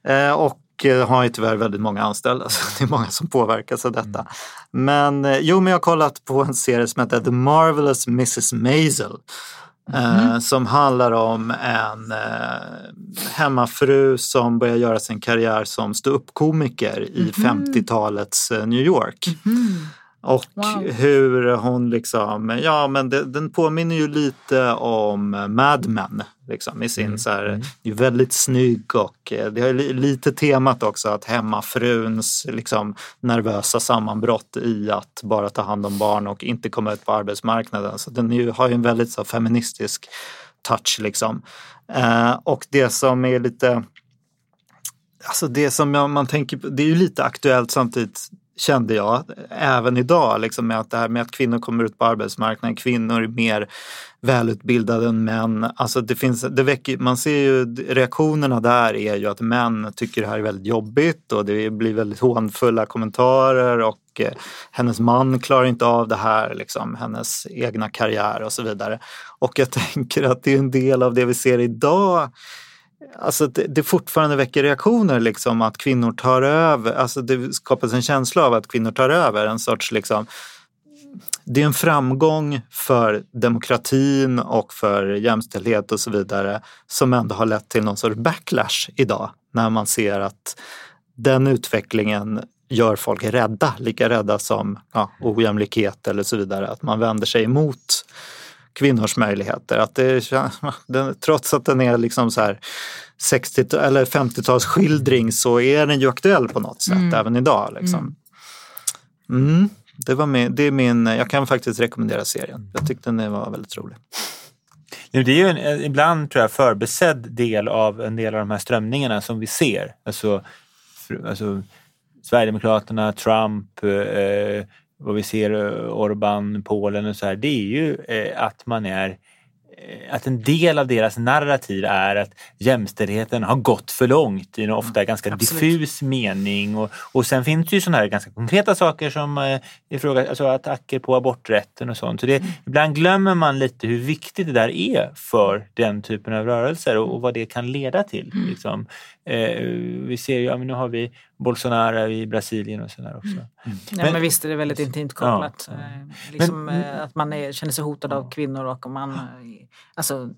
Eh, och har ju tyvärr väldigt många anställda så det är många som påverkas av detta. Mm. Men jo, men jag har kollat på en serie som heter The Marvelous Mrs Maisel. Mm. Som handlar om en eh, hemmafru som börjar göra sin karriär som ståuppkomiker i Mhm. 50-talets eh, New York. Och Wow. hur hon liksom, ja men det, den påminner ju lite om Mad Men. Liksom, i sin så här, det är väldigt snygg och eh, det har li- lite temat också att hemmafruns liksom, nervösa sammanbrott i att bara ta hand om barn och inte komma ut på arbetsmarknaden. Så den är ju, har ju en väldigt så, feministisk touch liksom. Eh, och det som är lite Alltså det som jag- man tänker på, det är ju lite aktuellt samtidigt kände jag, även idag, liksom med att det här med att kvinnor kommer ut på arbetsmarknaden, kvinnor är mer välutbildade än män. Alltså det finns, det väcker, man ser ju reaktionerna där är ju att män tycker det här är väldigt jobbigt och det blir väldigt hånfulla kommentarer och eh, hennes man klarar inte av det här, liksom, hennes egna karriär och så vidare. Och jag tänker att det är en del av det vi ser idag Alltså det, det fortfarande väcker reaktioner liksom att kvinnor tar över, alltså det skapas en känsla av att kvinnor tar över en sorts liksom det är en framgång för demokratin och för jämställdhet och så vidare som ändå har lett till någon sorts backlash idag när man ser att den utvecklingen gör folk rädda, lika rädda som ja, ojämlikhet eller så vidare. Att man vänder sig emot kvinnors möjligheter. Att det, den, trots att den är liksom så här 60 eller 50-talsskildring så är den ju aktuell på något sätt mm. även idag. Liksom. Mm. mm. Det, var min, det är min, jag kan faktiskt rekommendera serien. Jag tyckte den var väldigt rolig. Det är ju en ibland tror jag förbesedd del av en del av de här strömningarna som vi ser. Alltså, alltså Sverigedemokraterna, Trump, eh, vad vi ser eh, Orban, Polen och så här. Det är ju eh, att man är Eh, att en del av deras narrativ är att jämställdheten har gått för långt i en ofta mm, ganska Absolut. diffus mening. Och, och sen finns det ju sådana här ganska konkreta saker som eh, fråga, alltså attacker på aborträtten och sånt. Så det, mm. Ibland glömmer man lite hur viktigt det där är för den typen av rörelser och, och vad det kan leda till. Mm. Liksom. Eh, vi ser ju, ja, men nu har vi Bolsonaro i Brasilien och sådär också. Mm. Mm. Men, men, visst är det väldigt intimt kopplat. Ja, ja. Eh, liksom, men, eh, att man är, känner sig hotad av kvinnor och man eh, alltså,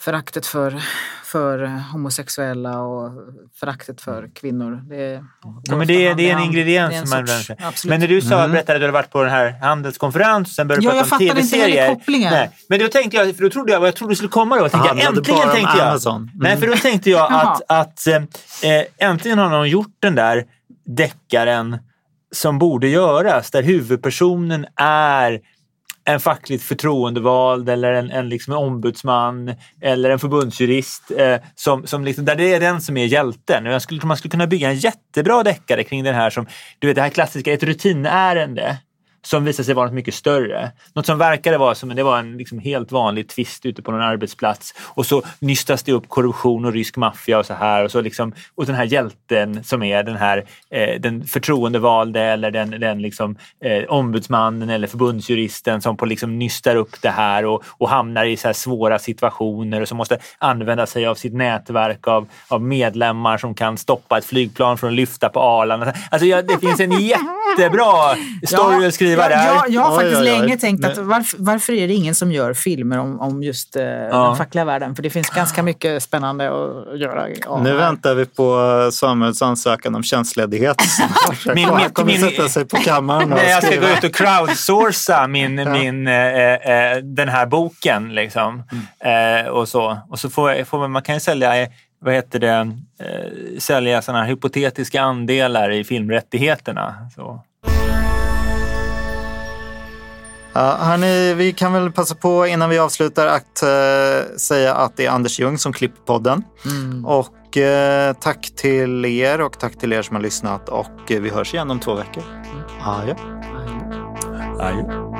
föraktet för, för homosexuella och föraktet för kvinnor. Det, ja, men det, är, det är en ingrediens. som man sorts, Men när du sa, mm. berättade att du hade varit på den här handelskonferensen och sen började du ja, prata om tv-serier. Men då tänkte jag, för då trodde jag, vad jag trodde du skulle komma då, tänkte jag, äntligen tänkte jag. Mm. Nej, för då tänkte jag att, att äh, äntligen har någon gjort den där deckaren som borde göras, där huvudpersonen är en fackligt förtroendevald eller en, en liksom ombudsman eller en förbundsjurist. Eh, som, som liksom, där det är den som är hjälten. Jag skulle, man skulle kunna bygga en jättebra deckare kring den här som, du vet det här klassiska, ett rutinärende som visade sig vara något mycket större. Något som verkade vara som det var en liksom helt vanlig tvist ute på någon arbetsplats och så nystas det upp korruption och rysk maffia och så här och så liksom och den här hjälten som är den här eh, den förtroendevalde eller den, den liksom, eh, ombudsmannen eller förbundsjuristen som på liksom nystar upp det här och, och hamnar i så här svåra situationer och som måste använda sig av sitt nätverk av, av medlemmar som kan stoppa ett flygplan från att lyfta på Arlanda. Alltså, ja, det finns en jättebra story att skriva skriva där. Jag, jag har faktiskt oj, oj, oj. länge tänkt att varför, varför, är det ingen som gör filmer om, om just eh, ja. den fackliga världen? För det finns ganska mycket spännande att göra. Ja. Nu väntar vi på Samuels ansökan om tjänstledighet. min, min, kommer min, sätta sig på kammaren och Nej, Jag ska gå ut och crowdsourca min, ja. min, eh, eh, den här boken. Liksom. Mm. Eh, och så, och så får, får man, man kan ju sälja vad heter det, eh, sälja sådana här hypotetiska andelar i filmrättigheterna. Så. Ja, hörni, vi kan väl passa på innan vi avslutar att uh, säga att det är Anders Ljung som klipper podden. Mm. Och uh, tack till er och tack till er som har lyssnat och uh, vi hörs igen om två veckor. Mm. Adjö. Adjö.